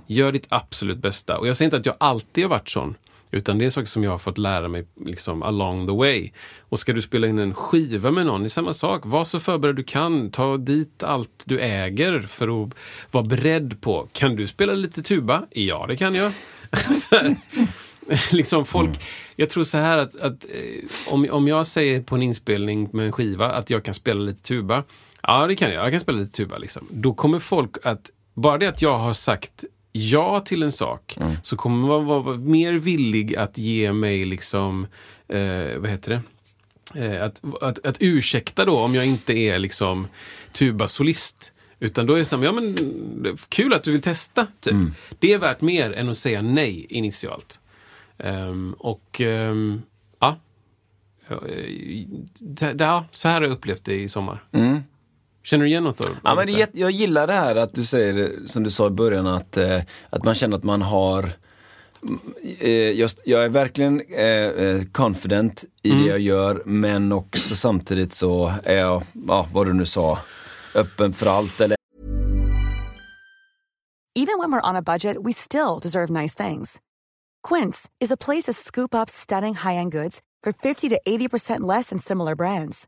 Gör ditt absolut bästa. Och jag säger inte att jag alltid har varit sån. Utan det är saker som jag har fått lära mig liksom along the way. Och ska du spela in en skiva med någon, det är samma sak. Var så förberedd du kan. Ta dit allt du äger för att vara beredd på. Kan du spela lite tuba? Ja, det kan jag. Liksom folk, jag tror så här att, att eh, om, om jag säger på en inspelning med en skiva att jag kan spela lite tuba. Ja, det kan jag. Jag kan spela lite tuba. Liksom. Då kommer folk att, bara det att jag har sagt ja till en sak, så kommer man vara mer villig att ge mig liksom, eh, vad heter det? Eh, att, att, att ursäkta då om jag inte är liksom tubasolist. Utan då är det så här, ja men kul att du vill testa. Typ. Det är värt mer än att säga nej initialt. Ehm, och ehm, ja, Eh, ja, så här har jag upplevt det i sommar. Känner du igen något av Ja, men det jag gillar det här att du säger, som du sa i början, att, eh, att man känner att man har mm, eh, jag, jag är verkligen eh, confident i det jag gör, men också samtidigt så är jag, ja, vad du nu sa, öppen för allt. Eller Even when we're on a budget, we still deserve nice things. Quince is a place to scoop up stunning high-end goods for 50 to 80% less than similar brands.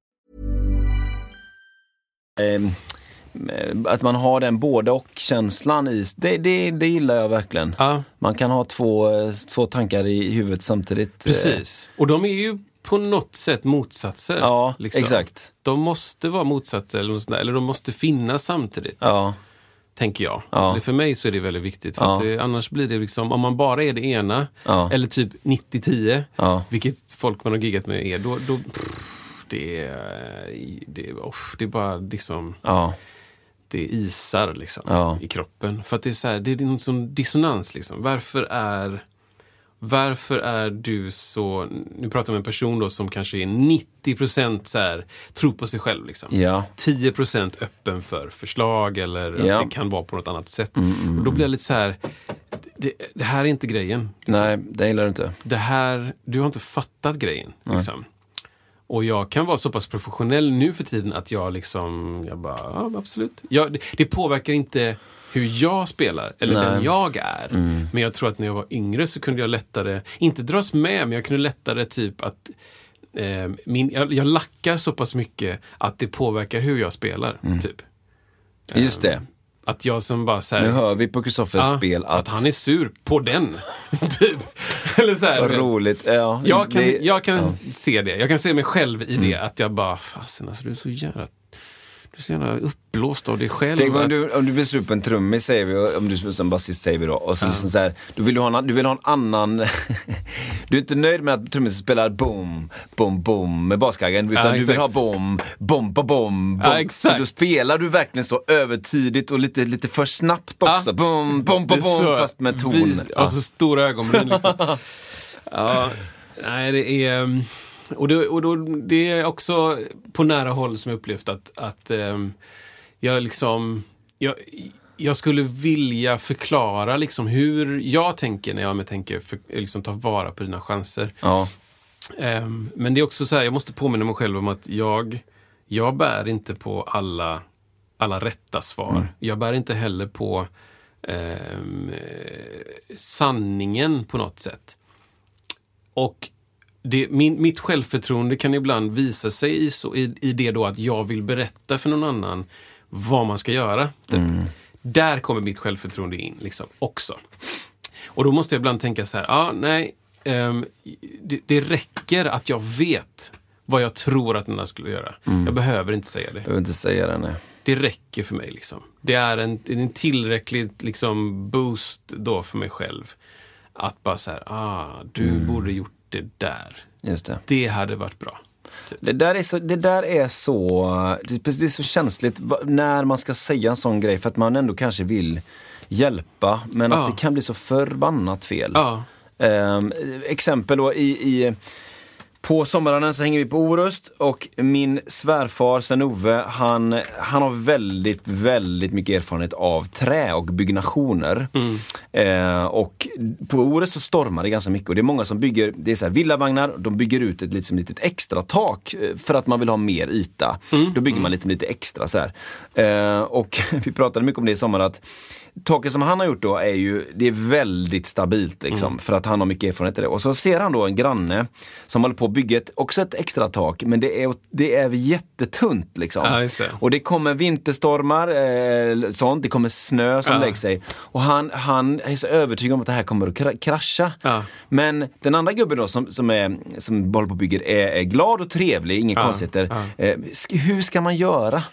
Ehm, eh, att man har den både och-känslan i, det, det, det gillar jag verkligen. Ja, Man kan ha två, eh, två tankar i huvudet samtidigt. eh, precis. Och de är ju på något sätt motsatser. Ja, liksom. exakt. De måste vara motsatser eller, eller de måste finnas samtidigt. Ja, Tänker jag. Ja. För mig så är det väldigt viktigt. För Ja. det, annars blir det liksom, om man bara är det ena, eller typ 90-10, Ja. vilket folk man har giggat med är, då, då pff, det, är, det, är- uff, det är bara liksom, ja, det isar liksom Ja. i kroppen. För att det är så här, det är någon sån dissonans liksom. Varför är varför är du så, nu pratar jag med en person då som kanske är 90% så här, tror på sig själv. Liksom. ja. 10% öppen för förslag eller Ja. att det kan vara på något annat sätt. Och då blir jag lite så här, det, det här är inte grejen. Liksom. Nej, det gillar du inte. Det här, du har inte fattat grejen. Liksom. Och jag kan vara så pass professionell nu för tiden att jag liksom, jag bara, ja absolut. Jag, det, det påverkar inte hur jag spelar eller Nej. vem jag är. Men jag tror att när jag var yngre så kunde jag lättare, inte dras med, men jag kunde lättare typ att eh, min, jag, jag lackar så pass mycket att det påverkar hur jag spelar. Typ. Just det. Att jag som bara så här, Nu hör vi på Kristoffers ja, spel att... att han är sur på den. typ. Eller så här, Vad roligt. Ja, Jag kan, det- jag kan ja. se det. Jag kan se mig själv i det. Att jag bara, fasen alltså du är så jävla... du är så jävla uppblåst av dig själv. Tänk om du, om du vill slå upp en trummis, säger vi, om du spelar som basist säger vi då. Och så liksom så här, du vill ha en, du vill ha en annan... du är inte nöjd med att trummisen spelar boom, boom, boom med baskaggen. Utan Ja, du vill ha bom, bom, bom, bom. Ja, Så då spelar du verkligen så övertydligt och lite, lite för snabbt också. Ja. Bom, bom, Det bom, är bom, så fast med ton. vis- Ja. Och så stora ögonbryn liksom. ja, nej det är... um, Och, det, och då, det är också på nära håll som jag upplevt att, att um, jag liksom... Jag, jag skulle vilja förklara liksom hur jag tänker när jag med tänker för, liksom ta vara på dina chanser. Ja. Ehm, men det är också så här, jag måste påminna mig själv om att jag, jag bär inte på alla, alla rätta svar. Jag bär inte heller på eh, sanningen på något sätt. Och det, min, mitt självförtroende kan ibland visa sig i, så, i, i det då att jag vill berätta för någon annan vad man ska göra. Typ. Där kommer mitt självförtroende in liksom, också. Och då måste jag ibland tänka så här, ja, nej, ehm, det, det räcker att jag vet vad jag tror att den här skulle göra. Jag behöver inte säga det. Jag behöver inte säga det, nej. Det räcker för mig. Liksom. Det är en, en tillräcklig liksom, boost då för mig själv. Att bara så här, ah, du borde gjort det där. Just det. Det hade varit bra. Det där är så, det där är så, det är- så känsligt när man ska säga en sån grej för att man ändå kanske vill hjälpa men Ja. att det kan bli så förbannat fel. Ja, Ehm, exempel då i, i på sommaren så hänger vi på Orust och min svärfar Sven-Ove han, han har väldigt, väldigt mycket erfarenhet av trä och byggnationer. Eh, och på Orust så stormar det ganska mycket och det är många som bygger, det är så här villavagnar, de bygger ut ett liksom litet extra tak eh, för att man vill ha mer yta. Då bygger man lite, lite extra så här. Eh, och vi pratade mycket om det i sommar att taket som han har gjort då är ju, det är väldigt stabilt liksom, för att han har mycket erfarenhet i det. Och så ser han då en granne som håller på ett, också ett extra tak, men det är, det är jättetunt liksom. Ja. Och det kommer vinterstormar, eh, sånt, det kommer snö som Ja. lägger sig. Och han, han är så övertygad om att det här kommer att kra- krascha. Ja. Men den andra gubben då som, som, är, som håller på och bygger är, är glad och trevlig, inga Ja, konstigheter. Eh, hur ska man göra?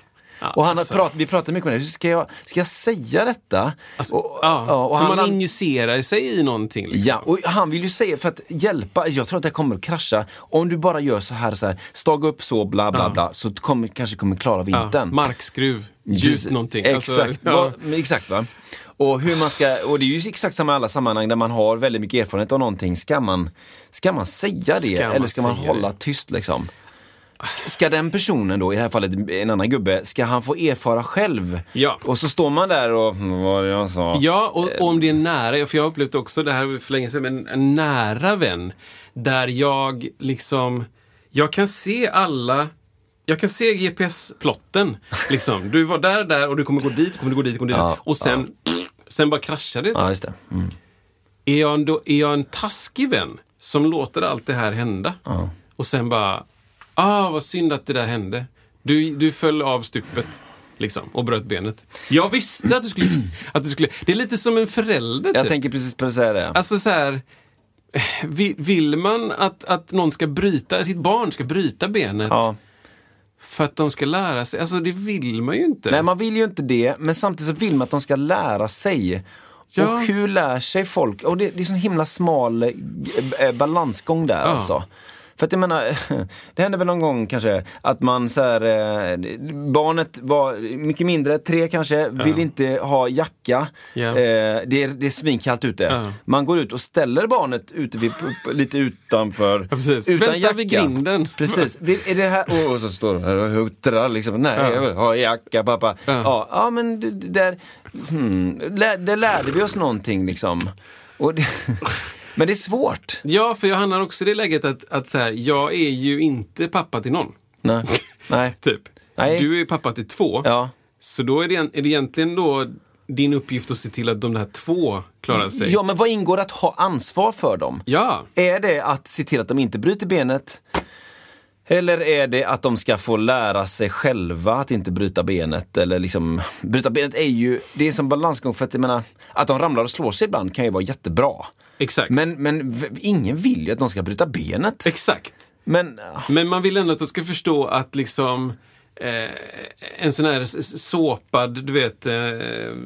Ja, och han har alltså. prat, vi pratade mycket om det, ska jag, ska jag säga detta? alltså, och, ja, ja, och han, man injicerar sig i någonting. Liksom. Ja, och han vill ju säga för att hjälpa, jag tror att det kommer att krascha. Om du bara gör så här, så här staga upp så, bla bla bla, så kommer, kanske kommer klara vintern. markskruv, ljus någonting. Exakt, Alltså. Va, exakt va. Och, hur man ska, och det är ju exakt samma i alla sammanhang där man har väldigt mycket erfarenhet av någonting. Ska man, ska man säga det Ska eller ska man hålla det? tyst liksom? Ska, den personen då, i det här fallet en annan gubbe, ska han få erfara själv? Ja. Och så står man där och, "Mm, vad var det jag sa? Ja, och, och om det är nära, för jag har upplevt också det här för länge sedan, men en nära vän. Där jag liksom, jag kan se alla jag kan se GPS-plotten. Liksom. Du var där, där och du kommer gå dit, kommer du gå dit, kommer du dit. Ja, och sen, sen bara kraschar det. Ja, det. Mm. Är, jag en, då, är jag en taskig vän som låter allt det här hända? Och sen bara, ah vad synd att det där hände. Du, du föll av stupet. Liksom, och bröt benet. Jag visste att du skulle... Att du skulle det är lite som en förälder. Jag typ. tänker precis på att säga det. Alltså så här, eh, vill, man att, att någon ska bryta, sitt barn ska bryta benet Ja. för att de ska lära sig? Alltså det vill man ju inte. Nej, man vill ju inte det, men samtidigt så vill man att de ska lära sig. Ja. Och hur lär sig folk? Och det, det är sån himla smal eh, balansgång där alltså. För att jag menar, det hände väl någon gång kanske att man så här, eh, barnet var mycket mindre, tre kanske, vill inte ha jacka. Ja. Eh, det, är, det är svinkallt ute. Ja. Man går ut och ställer barnet ute vid, lite utanför. Ja, precis. Utan Vänta jacka. vid grinden. Precis. Vill, är det här, och, så står de här och huttrar liksom. Nej, Ja. jag vill ha jacka pappa. Ja. Ja, men det, där, hmm, det lärde vi oss någonting liksom. Och det, men det är svårt. Ja, för jag hamnar också i det läget att, att så här, jag är ju inte pappa till någon. Nej. Nej. Typ. Nej. Du är pappa till två. Ja. Så då är det, är det egentligen då din uppgift att se till att de där två klarar sig. ja, men vad ingår att ha ansvar för dem? Ja. Är det att se till att de inte bryter benet? Eller är det att de ska få lära sig själva att inte bryta benet? Eller liksom, bryta benet är ju, det är som balansgång för att jag menar, att de ramlar och slår sig ibland kan ju vara jättebra. Exakt. Men, men ingen vill ju att de ska bryta benet. Exakt. Men, Men man vill ändå att de ska förstå att liksom eh, en sån här såpad, du vet, eh,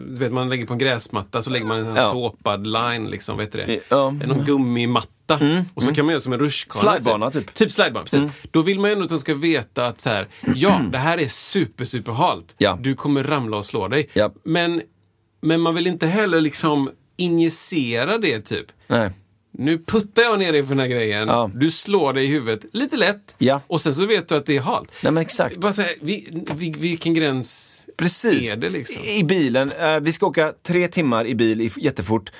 du vet man lägger på en gräsmatta så lägger man en sån här Ja. såpad line, liksom, vet du det? Ja. Mm. Någon gummimatta. Och så kan man göra som en rutschkana. Slidebana, typ. Typ slidebana, precis. Då vill man ju ändå att de ska veta att så här, ja, det här är super, super halt. Ja. Du kommer ramla och slå dig. Ja. Men, men man vill inte heller liksom injicera det, typ. Nej. Nu puttar jag ner dig för den här grejen. Ja. Du slår dig i huvudet lite lätt. Ja. Och sen så vet du att det är halt. Nej men exakt. Bara så här, vi, vi, vilken gräns Precis. är det liksom? I bilen, eh, vi ska åka tre timmar i bil jättefort.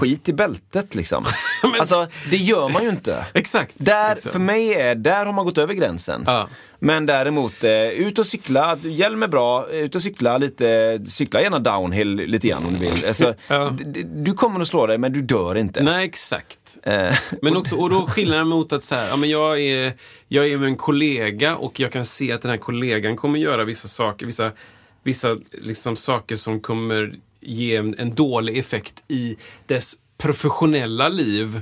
Skit i bältet liksom. Men- Alltså, det gör man ju inte. Exakt. Där, Liksom. för mig är, där har man gått över gränsen. Men däremot, eh, ut och cykla, hjälm är bra, ut och cykla lite, cykla gärna downhill lite grann om du vill. Alltså, Ja. Du kommer att slå dig men du dör inte. Nej, exakt. Eh, Men också, och då skillnaden mot att så här, ja, men jag, är, jag är med en kollega och jag kan se att den här kollegan kommer göra vissa saker, vissa, vissa liksom saker som kommer ge en, en dålig effekt i dess professionella liv.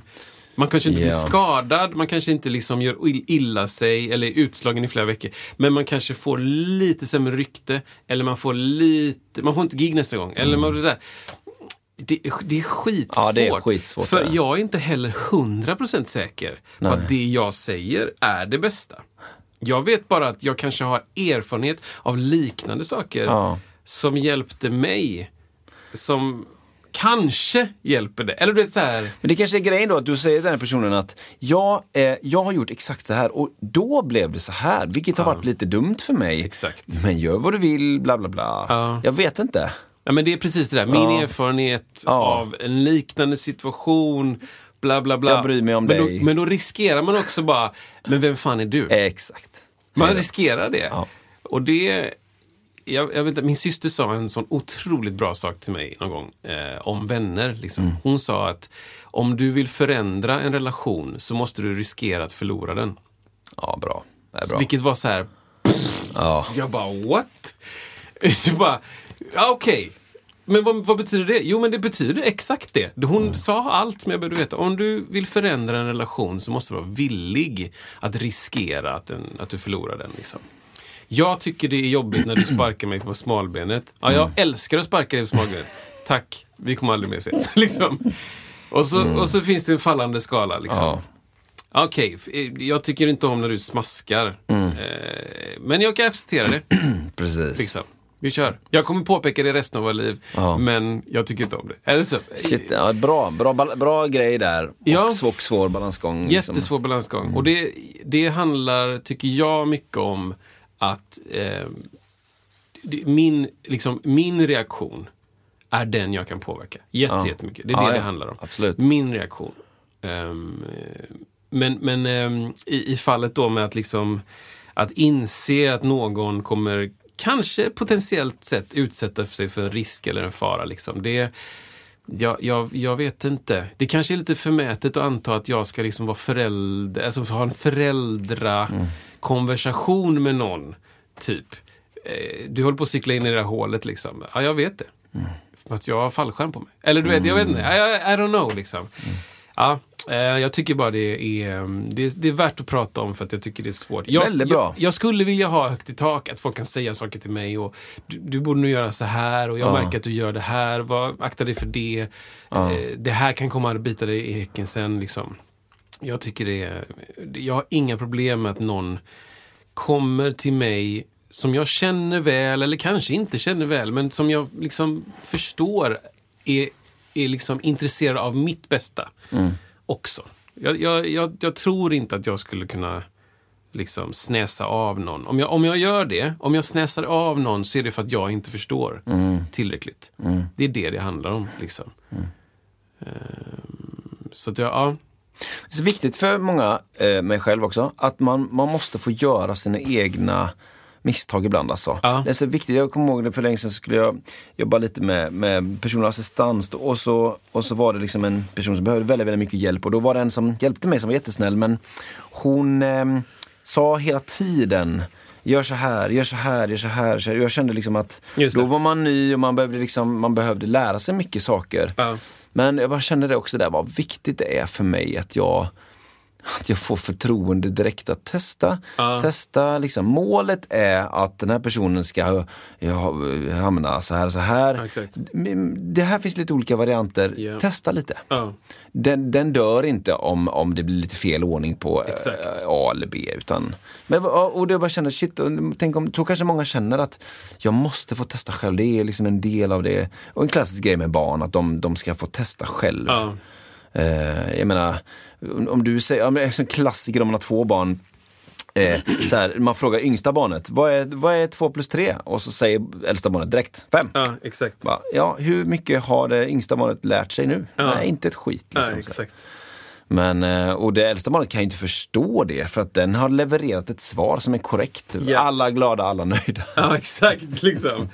Man kanske inte blir Ja. skadad, man kanske inte liksom gör ill- illa sig eller är utslagen i flera veckor. Men man kanske får lite sämre rykte eller man får lite, man får inte gig nästa gång. Eller man, det, där. Det, är- det är skitsvårt. Ja, det är skitsvårt, För det. jag är inte heller 100% säker på Nej. att det jag säger är det bästa. Jag vet bara att jag kanske har erfarenhet av liknande saker Ja. som hjälpte mig. Som kanske hjälper det. Eller du vet så här. Men det kanske är grejen då att du säger till den här personen att jag, eh, jag har gjort exakt det här och då blev det så här, vilket har varit lite dumt för mig. Exakt. Men gör vad du vill, bla bla bla. Ja. Jag vet inte. Ja, men det är precis det där. Min Ja. erfarenhet Ja. av en liknande situation. Bla bla bla. Jag bryr mig om men dig. Då, men då riskerar man också bara, men vem fan är du? Exakt. Man riskerar det. Ja. Och det... Jag, jag vet, inte, min syster sa en sån otroligt bra sak till mig någon gång eh, om vänner. Liksom. Mm. Hon sa att om du vill förändra en relation så måste du riskera att förlora den. Ja, bra. Det är bra. Vilket var så här. Ja. Jag bara what? Jag bara, ja okej. Men vad, vad betyder det? Jo, men det betyder exakt det. Hon Mm. sa allt som jag behövde veta. Om du vill förändra en relation så måste du vara villig att riskera att, den, att du förlorar den. Liksom. Jag tycker det är jobbigt när du sparkar mig på smalbenet. Ja, jag Mm. älskar att sparka dig på smalbenet. Tack, vi kommer aldrig mer ses. liksom. och, så, och så finns det en fallande skala. Liksom. Mm. Ja. Okej, f- eh, jag tycker inte om när du smaskar. Mm. Eh, men jag kan acceptera det. Precis. Liksom. Vi kör. Jag kommer påpeka det resten av vårt liv, Ja. men jag tycker inte om det. Eller så. Shit, ja, bra, bra, bra grej där. Ja. Och svår, svår balansgång. liksom. Jättesvår balansgång. Och det, det handlar, tycker jag, mycket om att eh, det, min, liksom, min reaktion är den jag kan påverka. Jätte, Ja. Jättemycket. Det är Ja, det det ja. handlar om. Absolut. Min reaktion. Eh, men men ehm, i, i fallet då med att liksom att inse att någon kommer kanske potentiellt sett utsätta sig för en risk eller en fara. Liksom. Det, jag, jag, jag vet inte. Det kanske är lite förmätet att anta att jag ska liksom vara förälder, alltså ha en föräldrakonversation med någon. Typ. Eh, Du håller på att cykla in i det där hålet liksom. Ja, jag vet det. För att jag har fallskärm på mig. Eller du vet, jag vet inte. I, I, I don't know liksom. Ja, eh, jag tycker bara det är, mm, det, är, det är värt att prata om för att jag tycker det är svårt. Jag, Väldigt bra. Jag, jag skulle vilja ha högt i tak, att folk kan säga saker till mig och du, du borde nog göra så här och jag märker att du gör det här. Var, akta dig för det. Eh, det här kan komma att bita dig i häcken sen. Liksom. Jag tycker det är, jag har inga problem med att någon kommer till mig som jag känner väl, eller kanske inte känner väl, men som jag liksom förstår är, är liksom intresserad av mitt bästa också. Jag, jag, jag, jag tror inte att jag skulle kunna liksom snäsa av någon. Om jag, om jag gör det, om jag snäsar av någon så är det för att jag inte förstår tillräckligt. Det är det det handlar om. Liksom. Ehm, så att jag, ja. Det är så viktigt för många, eh, mig själv också, att man, man måste få göra sina egna misstag ibland alltså. Ja. Det är så viktigt, jag kommer ihåg det för länge sedan skulle jag jobba lite med, med personlig assistans då, och, så, och så var det liksom en person som behövde väldigt, väldigt mycket hjälp och då var det en som hjälpte mig som var jättesnäll men hon eh, sa hela tiden Gör så här, gör så här, gör så här. Så här. Jag kände liksom att då var man ny och man behövde, liksom, man behövde lära sig mycket saker. Ja. Men jag bara känner det också där, vad viktigt det är för mig att jag att jag får förtroende direkt att testa. Ja. Testa, liksom. Målet är att den här personen ska ja, hamna så här och så här. Men Det här finns lite olika varianter. Ja. Testa lite. Ja. Den, den dör inte om, om det blir lite fel ordning på eh, Exakt. A eller B. Utan, men, och det jag känner, shit, tänk om, så kanske många känner att jag måste få testa själv. Det är liksom en del av det. Och en klassisk grej med barn, att de, de ska få testa själv. Ja. Eh, jag menar, om du säger, det är en klassiker om man har två barn. Eh, så här, man frågar yngsta barnet, vad är, vad är två plus tre? Och så säger äldsta barnet direkt, fem. ja, exakt. Va? Ja, hur mycket har det yngsta barnet lärt sig nu? Ja. Nej, inte ett skit. Liksom, Ja, exakt. Men, eh, och det äldsta barnet kan ju inte förstå det för att den har levererat ett svar som är korrekt. Ja. Alla glada, alla nöjda. Ja, exakt. Liksom.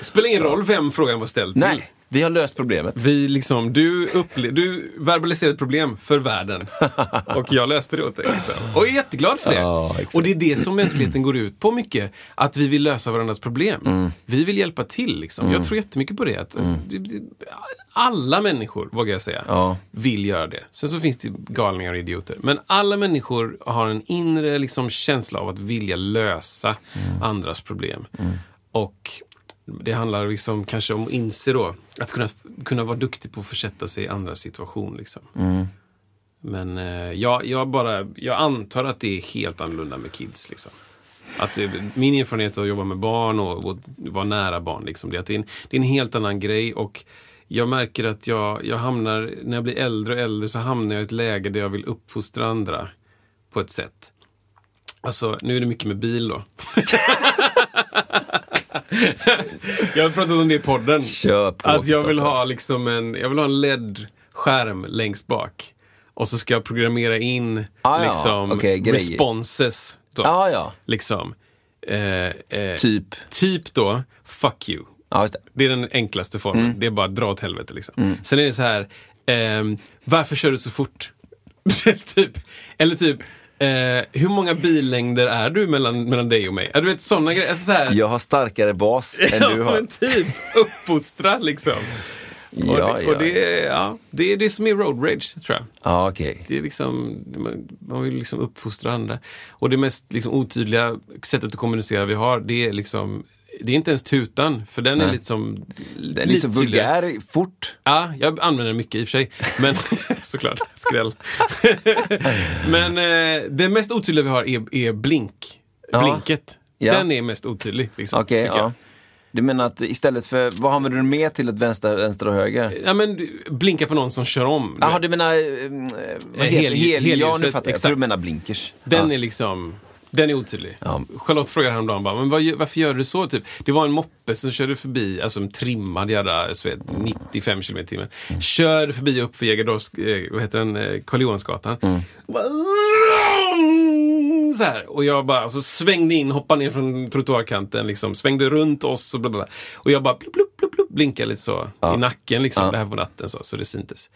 Spelar ingen roll vem frågan var ställd till. Nej, vi har löst problemet. Vi liksom, du, upple- du verbaliserade ett problem för världen. Och jag löste det åt dig. Liksom. Och är jätteglad för det. Ja, och det är det som mänskligheten går ut på mycket. Att vi vill lösa varandras problem. Mm. Vi vill hjälpa till. Liksom. Jag tror jättemycket på det. Att, det- Alla människor, vågar jag säga, Ja. vill göra det. Sen så finns det galningar och idioter. Men alla människor har en inre liksom, känsla av att vilja lösa Mm. andras problem. Och det handlar liksom kanske om att inse då, att kunna, kunna vara duktig på att försätta sig i andra situation. Liksom. Mm. Men eh, jag, jag, bara, jag antar att det är helt annorlunda med kids. Liksom. Att det, min erfarenhet av att jobba med barn och, och vara nära barn, liksom, det, är att det, är en, det är en helt annan grej. Och jag märker att jag, jag hamnar, när jag blir äldre och äldre så hamnar jag i ett läge där jag vill uppfostra andra på ett sätt. Alltså, nu är det mycket med bil då. jag har pratat om det i podden. Kör på, Att jag vill ha liksom en, jag vill ha en LED-skärm längst bak. Och så ska jag programmera in Ah, ja. liksom Okej, grejer. responses. Då. Ja, ja. Liksom. Eh, eh, Typ. typ då, fuck you. Ja, just det. Det är den enklaste formen. Mm. Det är bara dra åt helvete. Liksom. Sen är det så här, ehm, varför kör du så fort? typ. Eller typ, eh, hur många billängder är du mellan, mellan dig och mig? Du vet sådana grejer. Alltså, så här, Jag har starkare bas än ja, du har. men typ uppfostra liksom. och Ja, det, och det, är- ja, det är det som är road rage, tror jag. Ja, okej. Det är liksom, man vill liksom uppfostra andra. Och det mest liksom otydliga sättet att kommunicera vi har, det är liksom det är inte ens tutan, för den är Nej. lite som... Den är så vulgär fort. Ja, jag använder den mycket i och för sig. Men såklart, skräll. men eh, det mest otydliga vi har är, är blink. Ja. Blinket. Ja. Den är mest otydlig. Liksom, jag. ja. Du menar att istället för, vad använder du mer till ett vänster, vänster och höger? Ja, men blinka på någon som kör om. Jaha, du menar, eh, vad heter hel- hel, Ja, nu fattar jag. Jag tror du menar blinkers. Den ja. är liksom, den är otydlig. Ja. Charlotte frågade häromdagen bara, men vad, gör- varför gör du så? Typ? Det var en moppe som körde förbi, alltså en trimmad jävla, så vet, 95 km i timmen. Körde förbi upp för Jägerdals, eh, vad heter den, eh, Karl Johansgatan. Och bara, Så här. Och jag bara, och så svängde in, hoppade ner från trottoarkanten, liksom, svängde runt oss och bla bla bla. Och jag bara plupp, plupp, plupp, plupp, blinkade lite så i nacken, liksom, Ja. det här på natten, så, så det syntes.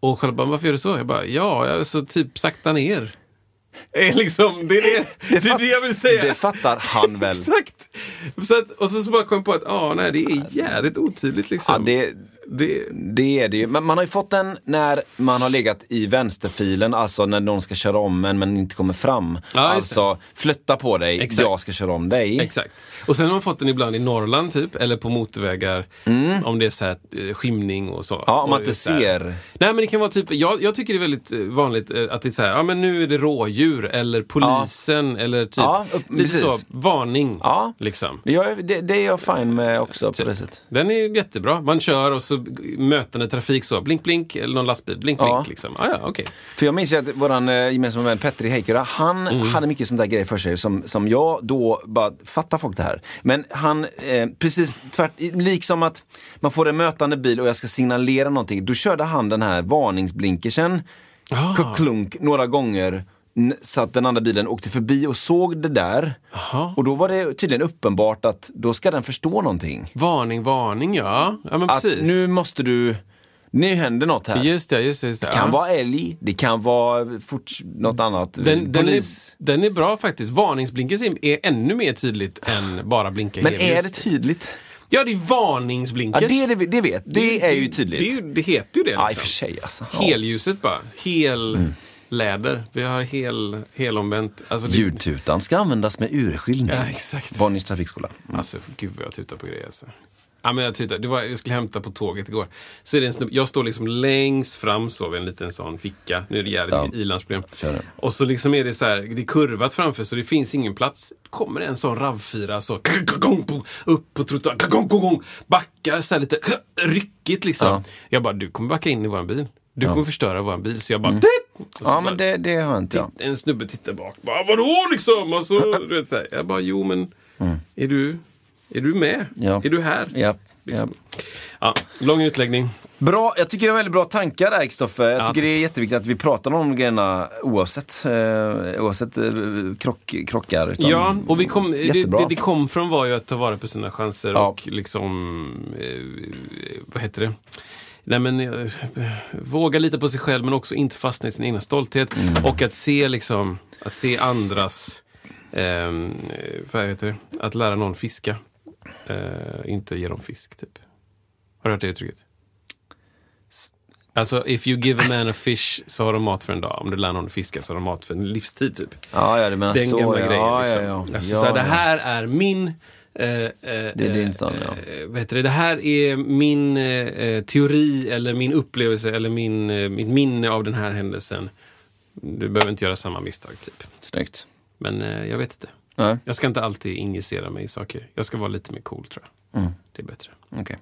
Och Charlotte bara, varför gör du så? Jag bara, ja, jag så typ sakta ner. Eh, liksom, det, är det, det, är det jag vill säga. Det fattar han väl? Exakt! Så att, och så, så bara kom jag på att, ja, nej, det är jävligt otydligt liksom. Ja, det, det, det är det ju. Men man har ju fått den när man har legat i vänsterfilen, alltså när någon ska köra om en men inte kommer fram. Ja, alltså, flytta på dig, Exakt. jag ska köra om dig. Exakt. Och sen har man fått den ibland i Norrland typ, eller på motorvägar. Om det är så här eh, skymning och så. Mm. Ja, om man inte ser. Nej men det kan vara typ, jag, jag tycker det är väldigt eh, vanligt eh, att det är så här, ja men nu är det rådjur eller polisen eller typ, Ja, upp- lite precis. så, varning. Ja. Liksom. Jag, det, det är jag fine med också Typ. på det sättet. Den är jättebra. Man kör och så mötande trafik så, blink blink, eller någon lastbil, blink blink. Ja. Liksom. Ah, ja, okej. För jag minns ju att våran eh, gemensamma vän Petri Heikkilä, han Mm. hade mycket sånt där grejer för sig som, som jag då bara, fattar folk det här? Men han, eh, precis tvärt, liksom att man får en mötande bil och jag ska signalera någonting, då körde han den här varningsblinkersen, Ah. klunk några gånger, så att den andra bilen åkte förbi och såg det där. Jaha. Och då var det tydligen uppenbart att då ska den förstå någonting. Varning, varning, ja. Ja men Att precis. nu måste du, nu händer något här. Just det, just det. Just det. Det kan ja. vara älg, det kan vara fort, något annat. Den, den, är, den är bra faktiskt. Varningsblinkers är, ännu mer tydligt än bara blinka Men är det tydligt? Ja, det är varningsblinkers. Ja, det, är det, det vet Det är ju tydligt. Det, det heter ju det. Ja, i och liksom. för sig alltså. Helljuset bara. Hel... läder. Vi har hel, helomvänt. Alltså, det- Ljudtutan ska användas med urskiljning. Ja, exakt. Bonniers trafikskola. Alltså, gud vad jag tutar på grejer. Alltså. Ja, men jag, tutar. Det var, jag skulle hämta på tåget igår. Så är det en snubbe, jag står liksom längst fram så vid en liten sån ficka. Nu är det jävligt Ja. ilandsproblem. Och så liksom är det så här, det är kurvat framför så det finns ingen plats. Kommer en sån RAV4 så upp på trottoaren, backar så här lite ryckigt liksom. Ja. Jag bara, du kommer backa in i våran bil. Du kommer förstöra våran bil. Så jag bara, och så Ja, bara- men det, det har inte jag. en snubbe tittar bak. Bara, Vadå liksom? Och så, du vet, så här. Jag bara, jo men är, du, är du med? Ja. Är du här? Ja, Liksom. Ja, lång utläggning. Bra, jag tycker det är väldigt bra tankar där Kristoffer. Jag Ja, tycker det är jätteviktigt att vi pratar om de grejerna oavsett, eh, oavsett eh, krock, krockar. Ja, och vi kom, det, det det kom från var ju att ta vara på sina chanser Ja. och liksom, eh, vad heter det? Nej men, eh, våga lita på sig själv men också inte fastna i sin egna stolthet. Mm. Och att se liksom, att se andras, eh, vad heter det? Att lära någon fiska. Eh, inte ge dem fisk, typ. Har du hört det uttrycket? Alltså, if you give a man a fish så har de mat för en dag. Om du lär någon fiska så har de mat för en livstid, typ. Ja, ja, du menar Den så. gamla ja, grejen. ja, Liksom. ja, ja. Alltså, ja, så här, det här är min... Eh, eh, Det är din son, ja. eh, vad heter det? det här är min eh, eh, teori eller min upplevelse eller min, eh, mitt minne av den här händelsen. Du behöver inte göra samma misstag, typ. Snyggt. Men eh, jag vet inte. Nej, Jag ska inte alltid injicera mig i saker. Jag ska vara lite mer cool, tror jag. Mm. Det är bättre. okej.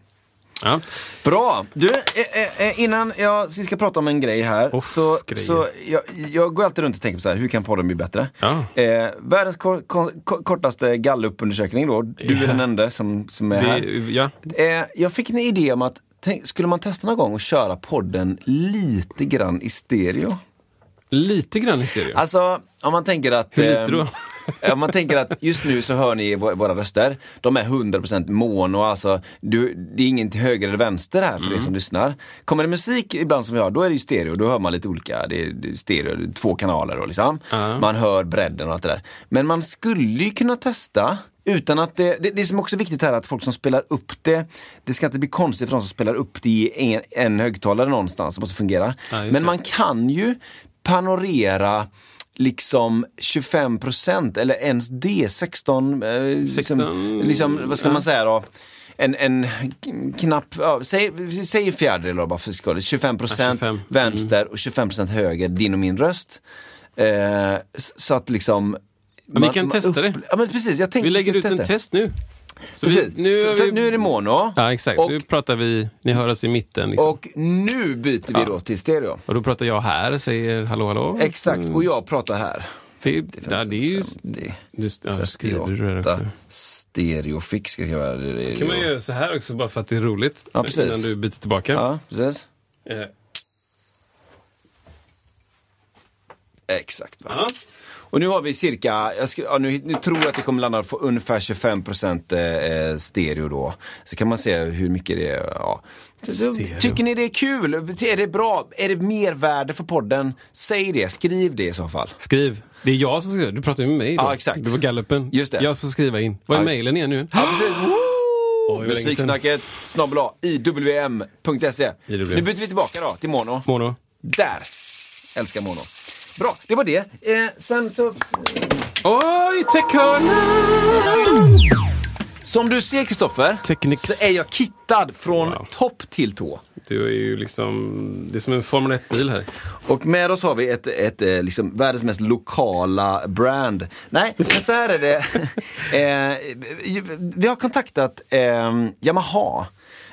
Ja. Bra! Du, eh, eh, innan jag, ska prata om en grej här. Oh, så grejer. så jag, jag går alltid runt och tänker på så här, hur kan podden bli bättre? Ja. Eh, världens ko- ko- ko- kortaste gallupundersökning då. Du är Ja. den enda som, som är här. Vi, ja. Eh, jag fick en idé om att, tänk, skulle man testa någon gång att köra podden lite grann i stereo? Lite grann i stereo. Alltså, om man tänker att... Hur lite eh, då? Om man tänker att just nu så hör ni vå- våra röster. De är 100% mono, alltså du, det är ingen till höger eller vänster här för Mm. er som lyssnar. Kommer det musik ibland som vi har, då är det ju stereo. Då hör man lite olika, det är, stereo, två kanaler och liksom. Ja. Man hör bredden och allt det där. Men man skulle ju kunna testa utan att det, det, det som också är viktigt här är att folk som spelar upp det, det ska inte bli konstigt för de som spelar upp det i en, en högtalare någonstans, det måste fungera. Ja, Men man kan ju panorera liksom 25% eller ens det, 16, eh, liksom, 16, liksom, vad ska ja. man säga då? En, en knapp, ja, säg, säg fjärdedel då bara för skull. 25%, Ja, 25. vänster och 25% höger, din och min röst. Eh, så att liksom Men vi kan testa det. Ja men precis, jag tänkte Vi lägger skulle ut en test nu. Så, vi, nu, så, har så vi- nu är det mono. Ja, exakt. Och- nu pratar vi, ni hör oss i mitten. Liksom. Och, Och nu byter vi då till stereo. då pratar jag här, säger hallå hallå. Exakt, och jag pratar här. Det, ja, det är ju... 50, Du, ja, skriver du det 38, också? stereofix ska jag göra. Det, det, kan man göra så här också bara för att det är roligt. Ja, precis. Innan du byter tillbaka. Ja, precis. Eh, Exakt. Va? ja. Och nu har vi cirka, jag ska, ja, nu, nu tror jag att det kommer landa på ungefär 25% eh, stereo då. Så kan man se hur mycket det är. Ja. Stereo. tycker ni det är kul? Är det bra? Är det mervärde för podden? Säg det, skriv det i så fall. Skriv. Det är jag som skriver. Du pratar ju med mig då. Ja, exakt. Det var gallupen. Just det. Jag får skriva in. Vad är Ja. mejlen igen nu? Ja, precis. Oj. Musiksnacket snabel iwm.se. Nu byter vi tillbaka då till mono. Mono. Där! Älskar mono. Bra, det var det. Eh, sen så... Oj, techhörna! Som du ser Kristoffer, så är jag kittad från Wow. topp till tå. Du är ju liksom... Det är som en Formel 1-bil här. Och med oss har vi ett, ett, eh, liksom, världens mest lokala brand. Nej, men så här är det. eh, vi har kontaktat eh, Yamaha.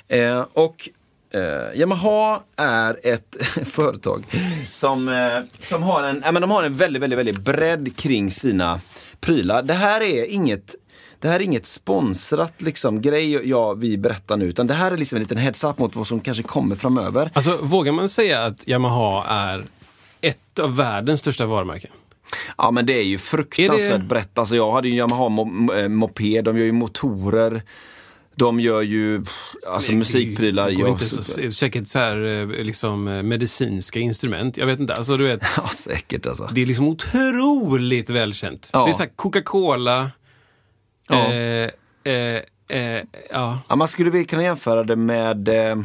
Eh, och eh, Yamaha är ett företag som, eh, som har, en, ja, men de har en väldigt, väldigt, väldigt bredd kring sina prylar. Det här är inget det här är inget sponsrat liksom, grej jag, vi berättar nu, utan det här är liksom en liten heads-up mot vad som kanske kommer framöver. Alltså, vågar man säga att Yamaha är ett av världens största varumärken? Ja men det är ju fruktansvärt Är det- brett. Alltså jag hade ju Yamaha mo- eh, moped, de gör ju motorer. De gör ju alltså musikprylar. Det går inte så, säkert så här eh, liksom eh, medicinska instrument. Jag vet inte. Alltså, du vet, ja säkert alltså. det är liksom otroligt välkänt. Ja. Det är så Coca-Cola. Ja. Eh, eh, eh, ja. Ja, man skulle väl kunna jämföra det med eh,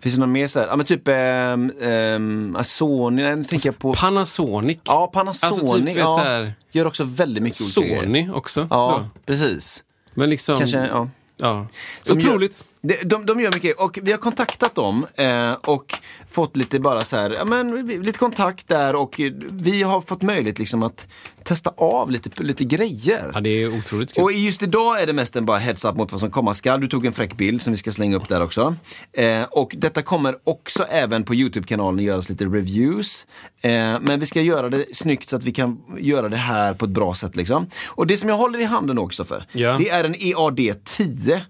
Finns det någon mer så här? Ja men typ ähm, ähm, Sony, nej, nu tänker jag på... Panasonic. Ja, Panasonic. Alltså, typ, ja, Gör också väldigt mycket olika grejer. Sony också. Ja, då. precis. Men liksom... Kanske, ja. Ja. De Otroligt. De, de, gör mycket och vi har kontaktat dem eh, och fått lite bara så här, ja, men, lite kontakt där och vi har fått möjlighet liksom att testa av lite, lite grejer. Ja, det är otroligt kul. Och just idag är det mest en bara heads up mot vad som komma skall. Du tog en fräck bild som vi ska slänga upp där också. Eh, och detta kommer också även på Youtube-kanalen göras lite reviews. Eh, men vi ska göra det snyggt så att vi kan göra det här på ett bra sätt. Liksom. Och det som jag håller i handen också för, Ja. det är en EAD 10.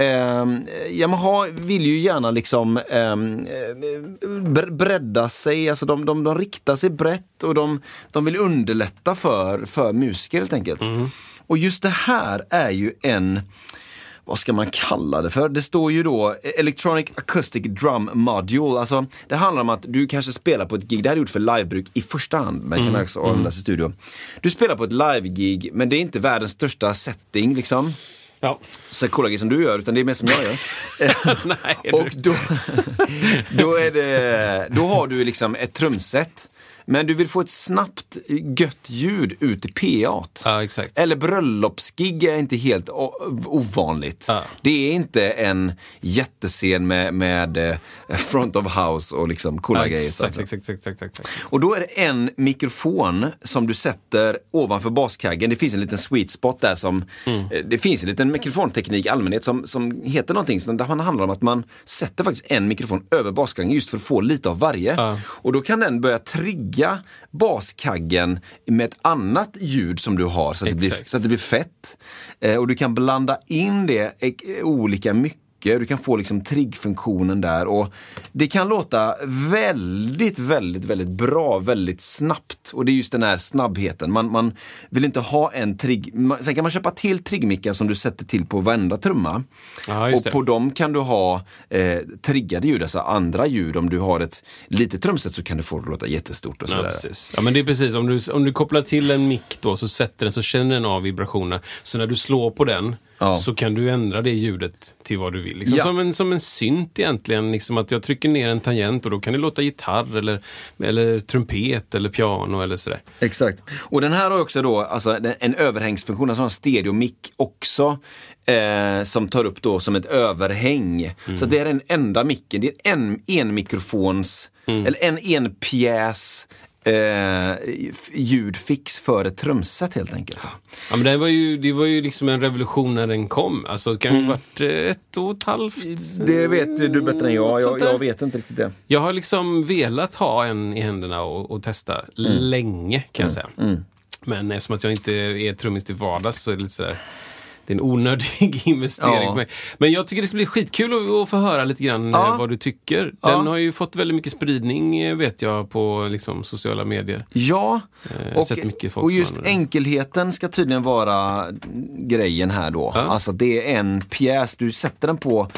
Um, Yamaha vill ju gärna liksom ehm, eh, bre- bredda sig, alltså de, de, de riktar sig brett och de, de vill underlätta för, för musiker helt enkelt. Och just det här är ju en vad ska man kalla det för? Det står ju då Electronic Acoustic Drum Module. Alltså, det handlar om att du kanske spelar på ett gig, det här är gjort för livebruk i första hand, men kan också användas i studio. Du spelar på ett live-gig, men det är inte världens största setting liksom Ja. så coola grejer som du gör, utan det är mer som jag gör. Nej, du- och då, då, är det, då har du liksom ett trumset. Men du vill få ett snabbt, gött ljud ut i PA. Ja, exakt. Eller bröllopsgig är inte helt ovanligt. Ja. Det är inte en jättescen med, med eh, front of house och liksom coola Ja, grejer. exakt, alltså. exakt, exakt, exakt, exakt. Och då är det en mikrofon som du sätter ovanför baskaggen. Det finns en liten sweet spot där som, Mm. eh, det finns en liten mikrofonteknik i allmänhet som, som heter någonting som handlar om att man sätter faktiskt en mikrofon över baskaggen just för att få lite av varje. Ja. Och då kan den börja trigga baskaggen med ett annat ljud som du har så att, det blir, så att det blir fett. Eh, och du kan blanda in det eh, olika mycket. Du kan få liksom triggfunktionen där och det kan låta väldigt, väldigt, väldigt bra, väldigt snabbt. Och det är just den här snabbheten. Man, man vill inte ha en trigg... Sen kan man köpa till triggmickar som du sätter till på varenda trumma. Ja, just och på dem kan du ha eh, triggade ljud, alltså andra ljud. Om du har ett litet trumset så kan du få det att låta jättestort och Ja, sådär. precis. Ja, men det är precis. Om du, om du kopplar till en mick då, så sätter den, så känner den av vibrationerna. Så när du slår på den, Ja. så kan du ändra det ljudet till vad du vill. Liksom Ja. som, en, som en synt egentligen. Liksom att jag trycker ner en tangent och då kan det låta gitarr eller, eller trumpet eller piano eller sådär. Exakt. Och den här har också då alltså, en överhängsfunktion, alltså en stereomick också. Eh, som tar upp då som ett överhäng. Så det är den enda micken, det är en enmikrofons, eller en enpjäs eh, ljudfix för ett trumset helt enkelt. Ja, men det var ju, det var ju liksom en revolution när den kom. Alltså, det kan ju ha varit eh, ett och ett halvt. Mm. Det vet du bättre än jag, jag, jag vet inte riktigt det. Jag har liksom velat ha en i händerna och, och testa Mm. länge kan jag säga. Men eftersom att jag inte är trummis till vardags så är det lite sådär det är en onödig investering Ja. Men jag tycker det ska bli skitkul att, att få höra lite grann Ja. eh, vad du tycker. Den Ja. har ju fått väldigt mycket spridning eh, vet jag på liksom, sociala medier. Ja, har och, och just enkelheten ska tydligen vara grejen här då. Ja. Alltså det är en pjäs, du sätter den på,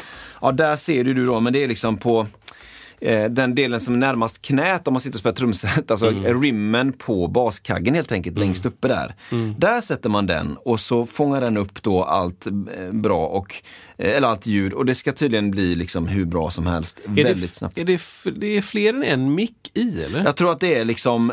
ja där ser du då, men det är liksom på eh, den delen som är närmast knät om man sitter och spelar trumset, alltså Mm. rimmen på baskaggen helt enkelt, längst uppe där. Mm. Där sätter man den och så fångar den upp då allt eh, bra och, eh, eller allt ljud och det ska tydligen bli liksom hur bra som helst, Är väldigt det, snabbt. Är det, det är fler än en mick i eller? Jag tror att det är liksom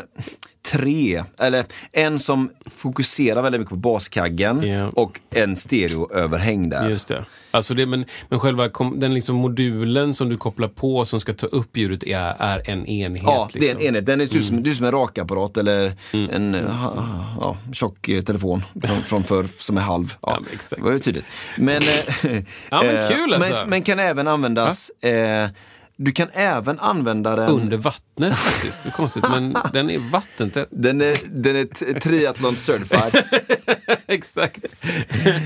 tre, eller en som fokuserar väldigt mycket på baskaggen Ja. och en stereoöverhäng där. Just det. Alltså det men, men själva kom, den liksom modulen som du kopplar på som ska ta upp ljudet är, är en enhet. Ja, det är en liksom. enhet. Den är typ som, det är som en rakapparat eller en ha, ja, tjock eh, telefon från, från förr som är halv. Ja, Ja, men exakt. Det var ju tydligt. Men, eh, Ja, men eh, kul alltså. men, men kan även användas, eh, du kan även använda den Under vattnet faktiskt. Det är konstigt, men den är vattentät. den är, den är triathlon certified. Exakt.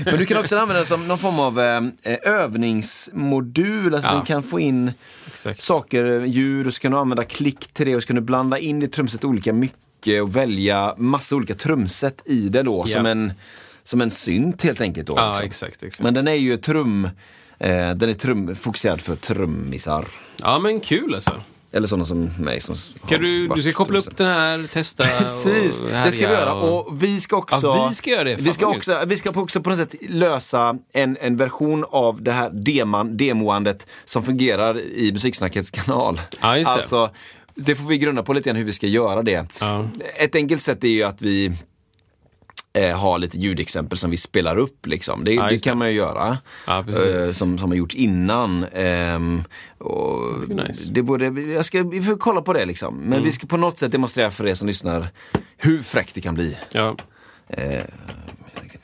Men du kan också använda den som någon form av eh, övningsmodul. Alltså Ja. du kan få in Exakt. saker, ljud och så kan du använda klick till det och så kan du blanda in i trumset olika mycket och välja massa olika trumset i det då Ja. som, en, som en synt helt enkelt. Då, Ja, liksom. exakt. exakt. Men den är ju trum, eh, den är trum, fokuserad för trummisar. Ja, men kul alltså. Eller sådana som mig som Kan du, du ska koppla upp den här, testa Precis, och det ska vi göra. och- Och vi ska också... Ja, vi ska göra det. Fan Vi ska, också, vi ska på- också på något sätt lösa en, en version av det här deman, demoandet som fungerar i Musiksnackets kanal. Ja, just det. Alltså, det får vi grunna på lite grann hur vi ska göra det. Ja. Ett enkelt sätt är ju att vi eh, har lite ljudexempel som vi spelar upp. Liksom. Det, Ja, det kan det. man ju göra. Ja, eh, som, som har gjorts innan. Ehm, och nice. Mm. det borde, jag ska, vi får kolla på det liksom. Men vi ska på något sätt demonstrera för er som lyssnar hur fräckt det kan bli. Ja. Det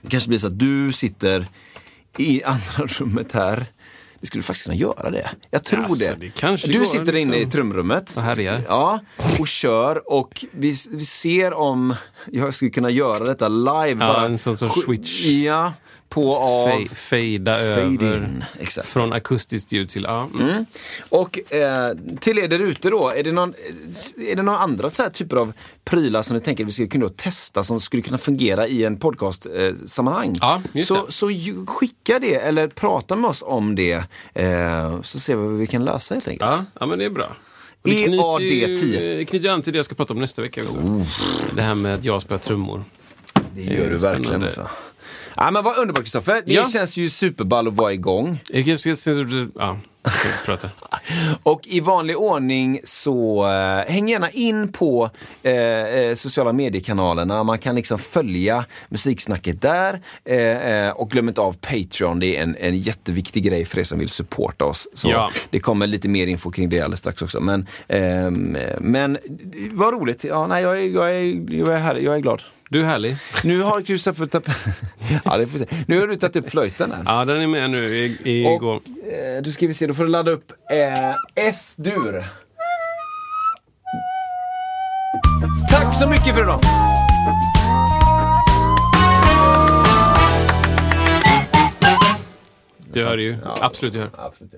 kanske blir så att du sitter i andra rummet här. Vi skulle faktiskt kunna göra det. Jag tror Alltså, det. det du går, sitter inne i liksom. trumrummet. Och härjar. Ja, och kör och vi, vi ser om jag skulle kunna göra detta live. Ja, en sån sorts switch. Ja, på av. Fe- Fejda över. in, exakt. Från akustiskt ljud till... Ja. Mm. Och eh, till er där ute då, är det någon, är det någon andra så här typer av prylar som ni tänker att vi skulle kunna testa som skulle kunna fungera i en podcast-sammanhang? Ja, just så, det. så ju- skicka det eller prata med oss om det eh, så ser vi vad vi kan lösa helt enkelt. Ja, ja, men det är bra. Och det knyter ju- EAD10. Det knyter ju an till det jag ska prata om nästa vecka också. Det här med att jag spelar trummor. Det gör du verkligen. spännande. Alltså. Ja, men vad underbart Kristoffer, det Ja. känns ju superball att vara igång. Ja, prata. Och i vanlig ordning så eh, häng gärna in på eh, eh, sociala mediekanalerna. Man kan liksom följa musiksnacket där. Eh, eh, och glöm inte av Patreon, det är en, en jätteviktig grej för er som vill supporta oss. Så Ja. Det kommer lite mer info kring det alldeles strax också. Men, ehm, men vad roligt. Ja, nej, jag, är, jag, är, jag, är här, jag är glad. Du är härlig. Nu har Kristoffer tagit ja, det får vi se. Nu har du tagit upp flöjten här. Ja, den är med nu i, i Och, igår. eh, då ska vi se, då får du ladda upp eh, S-dur. Tack så mycket för idag! Det gör det ju. Absolut, det gör. Absolut.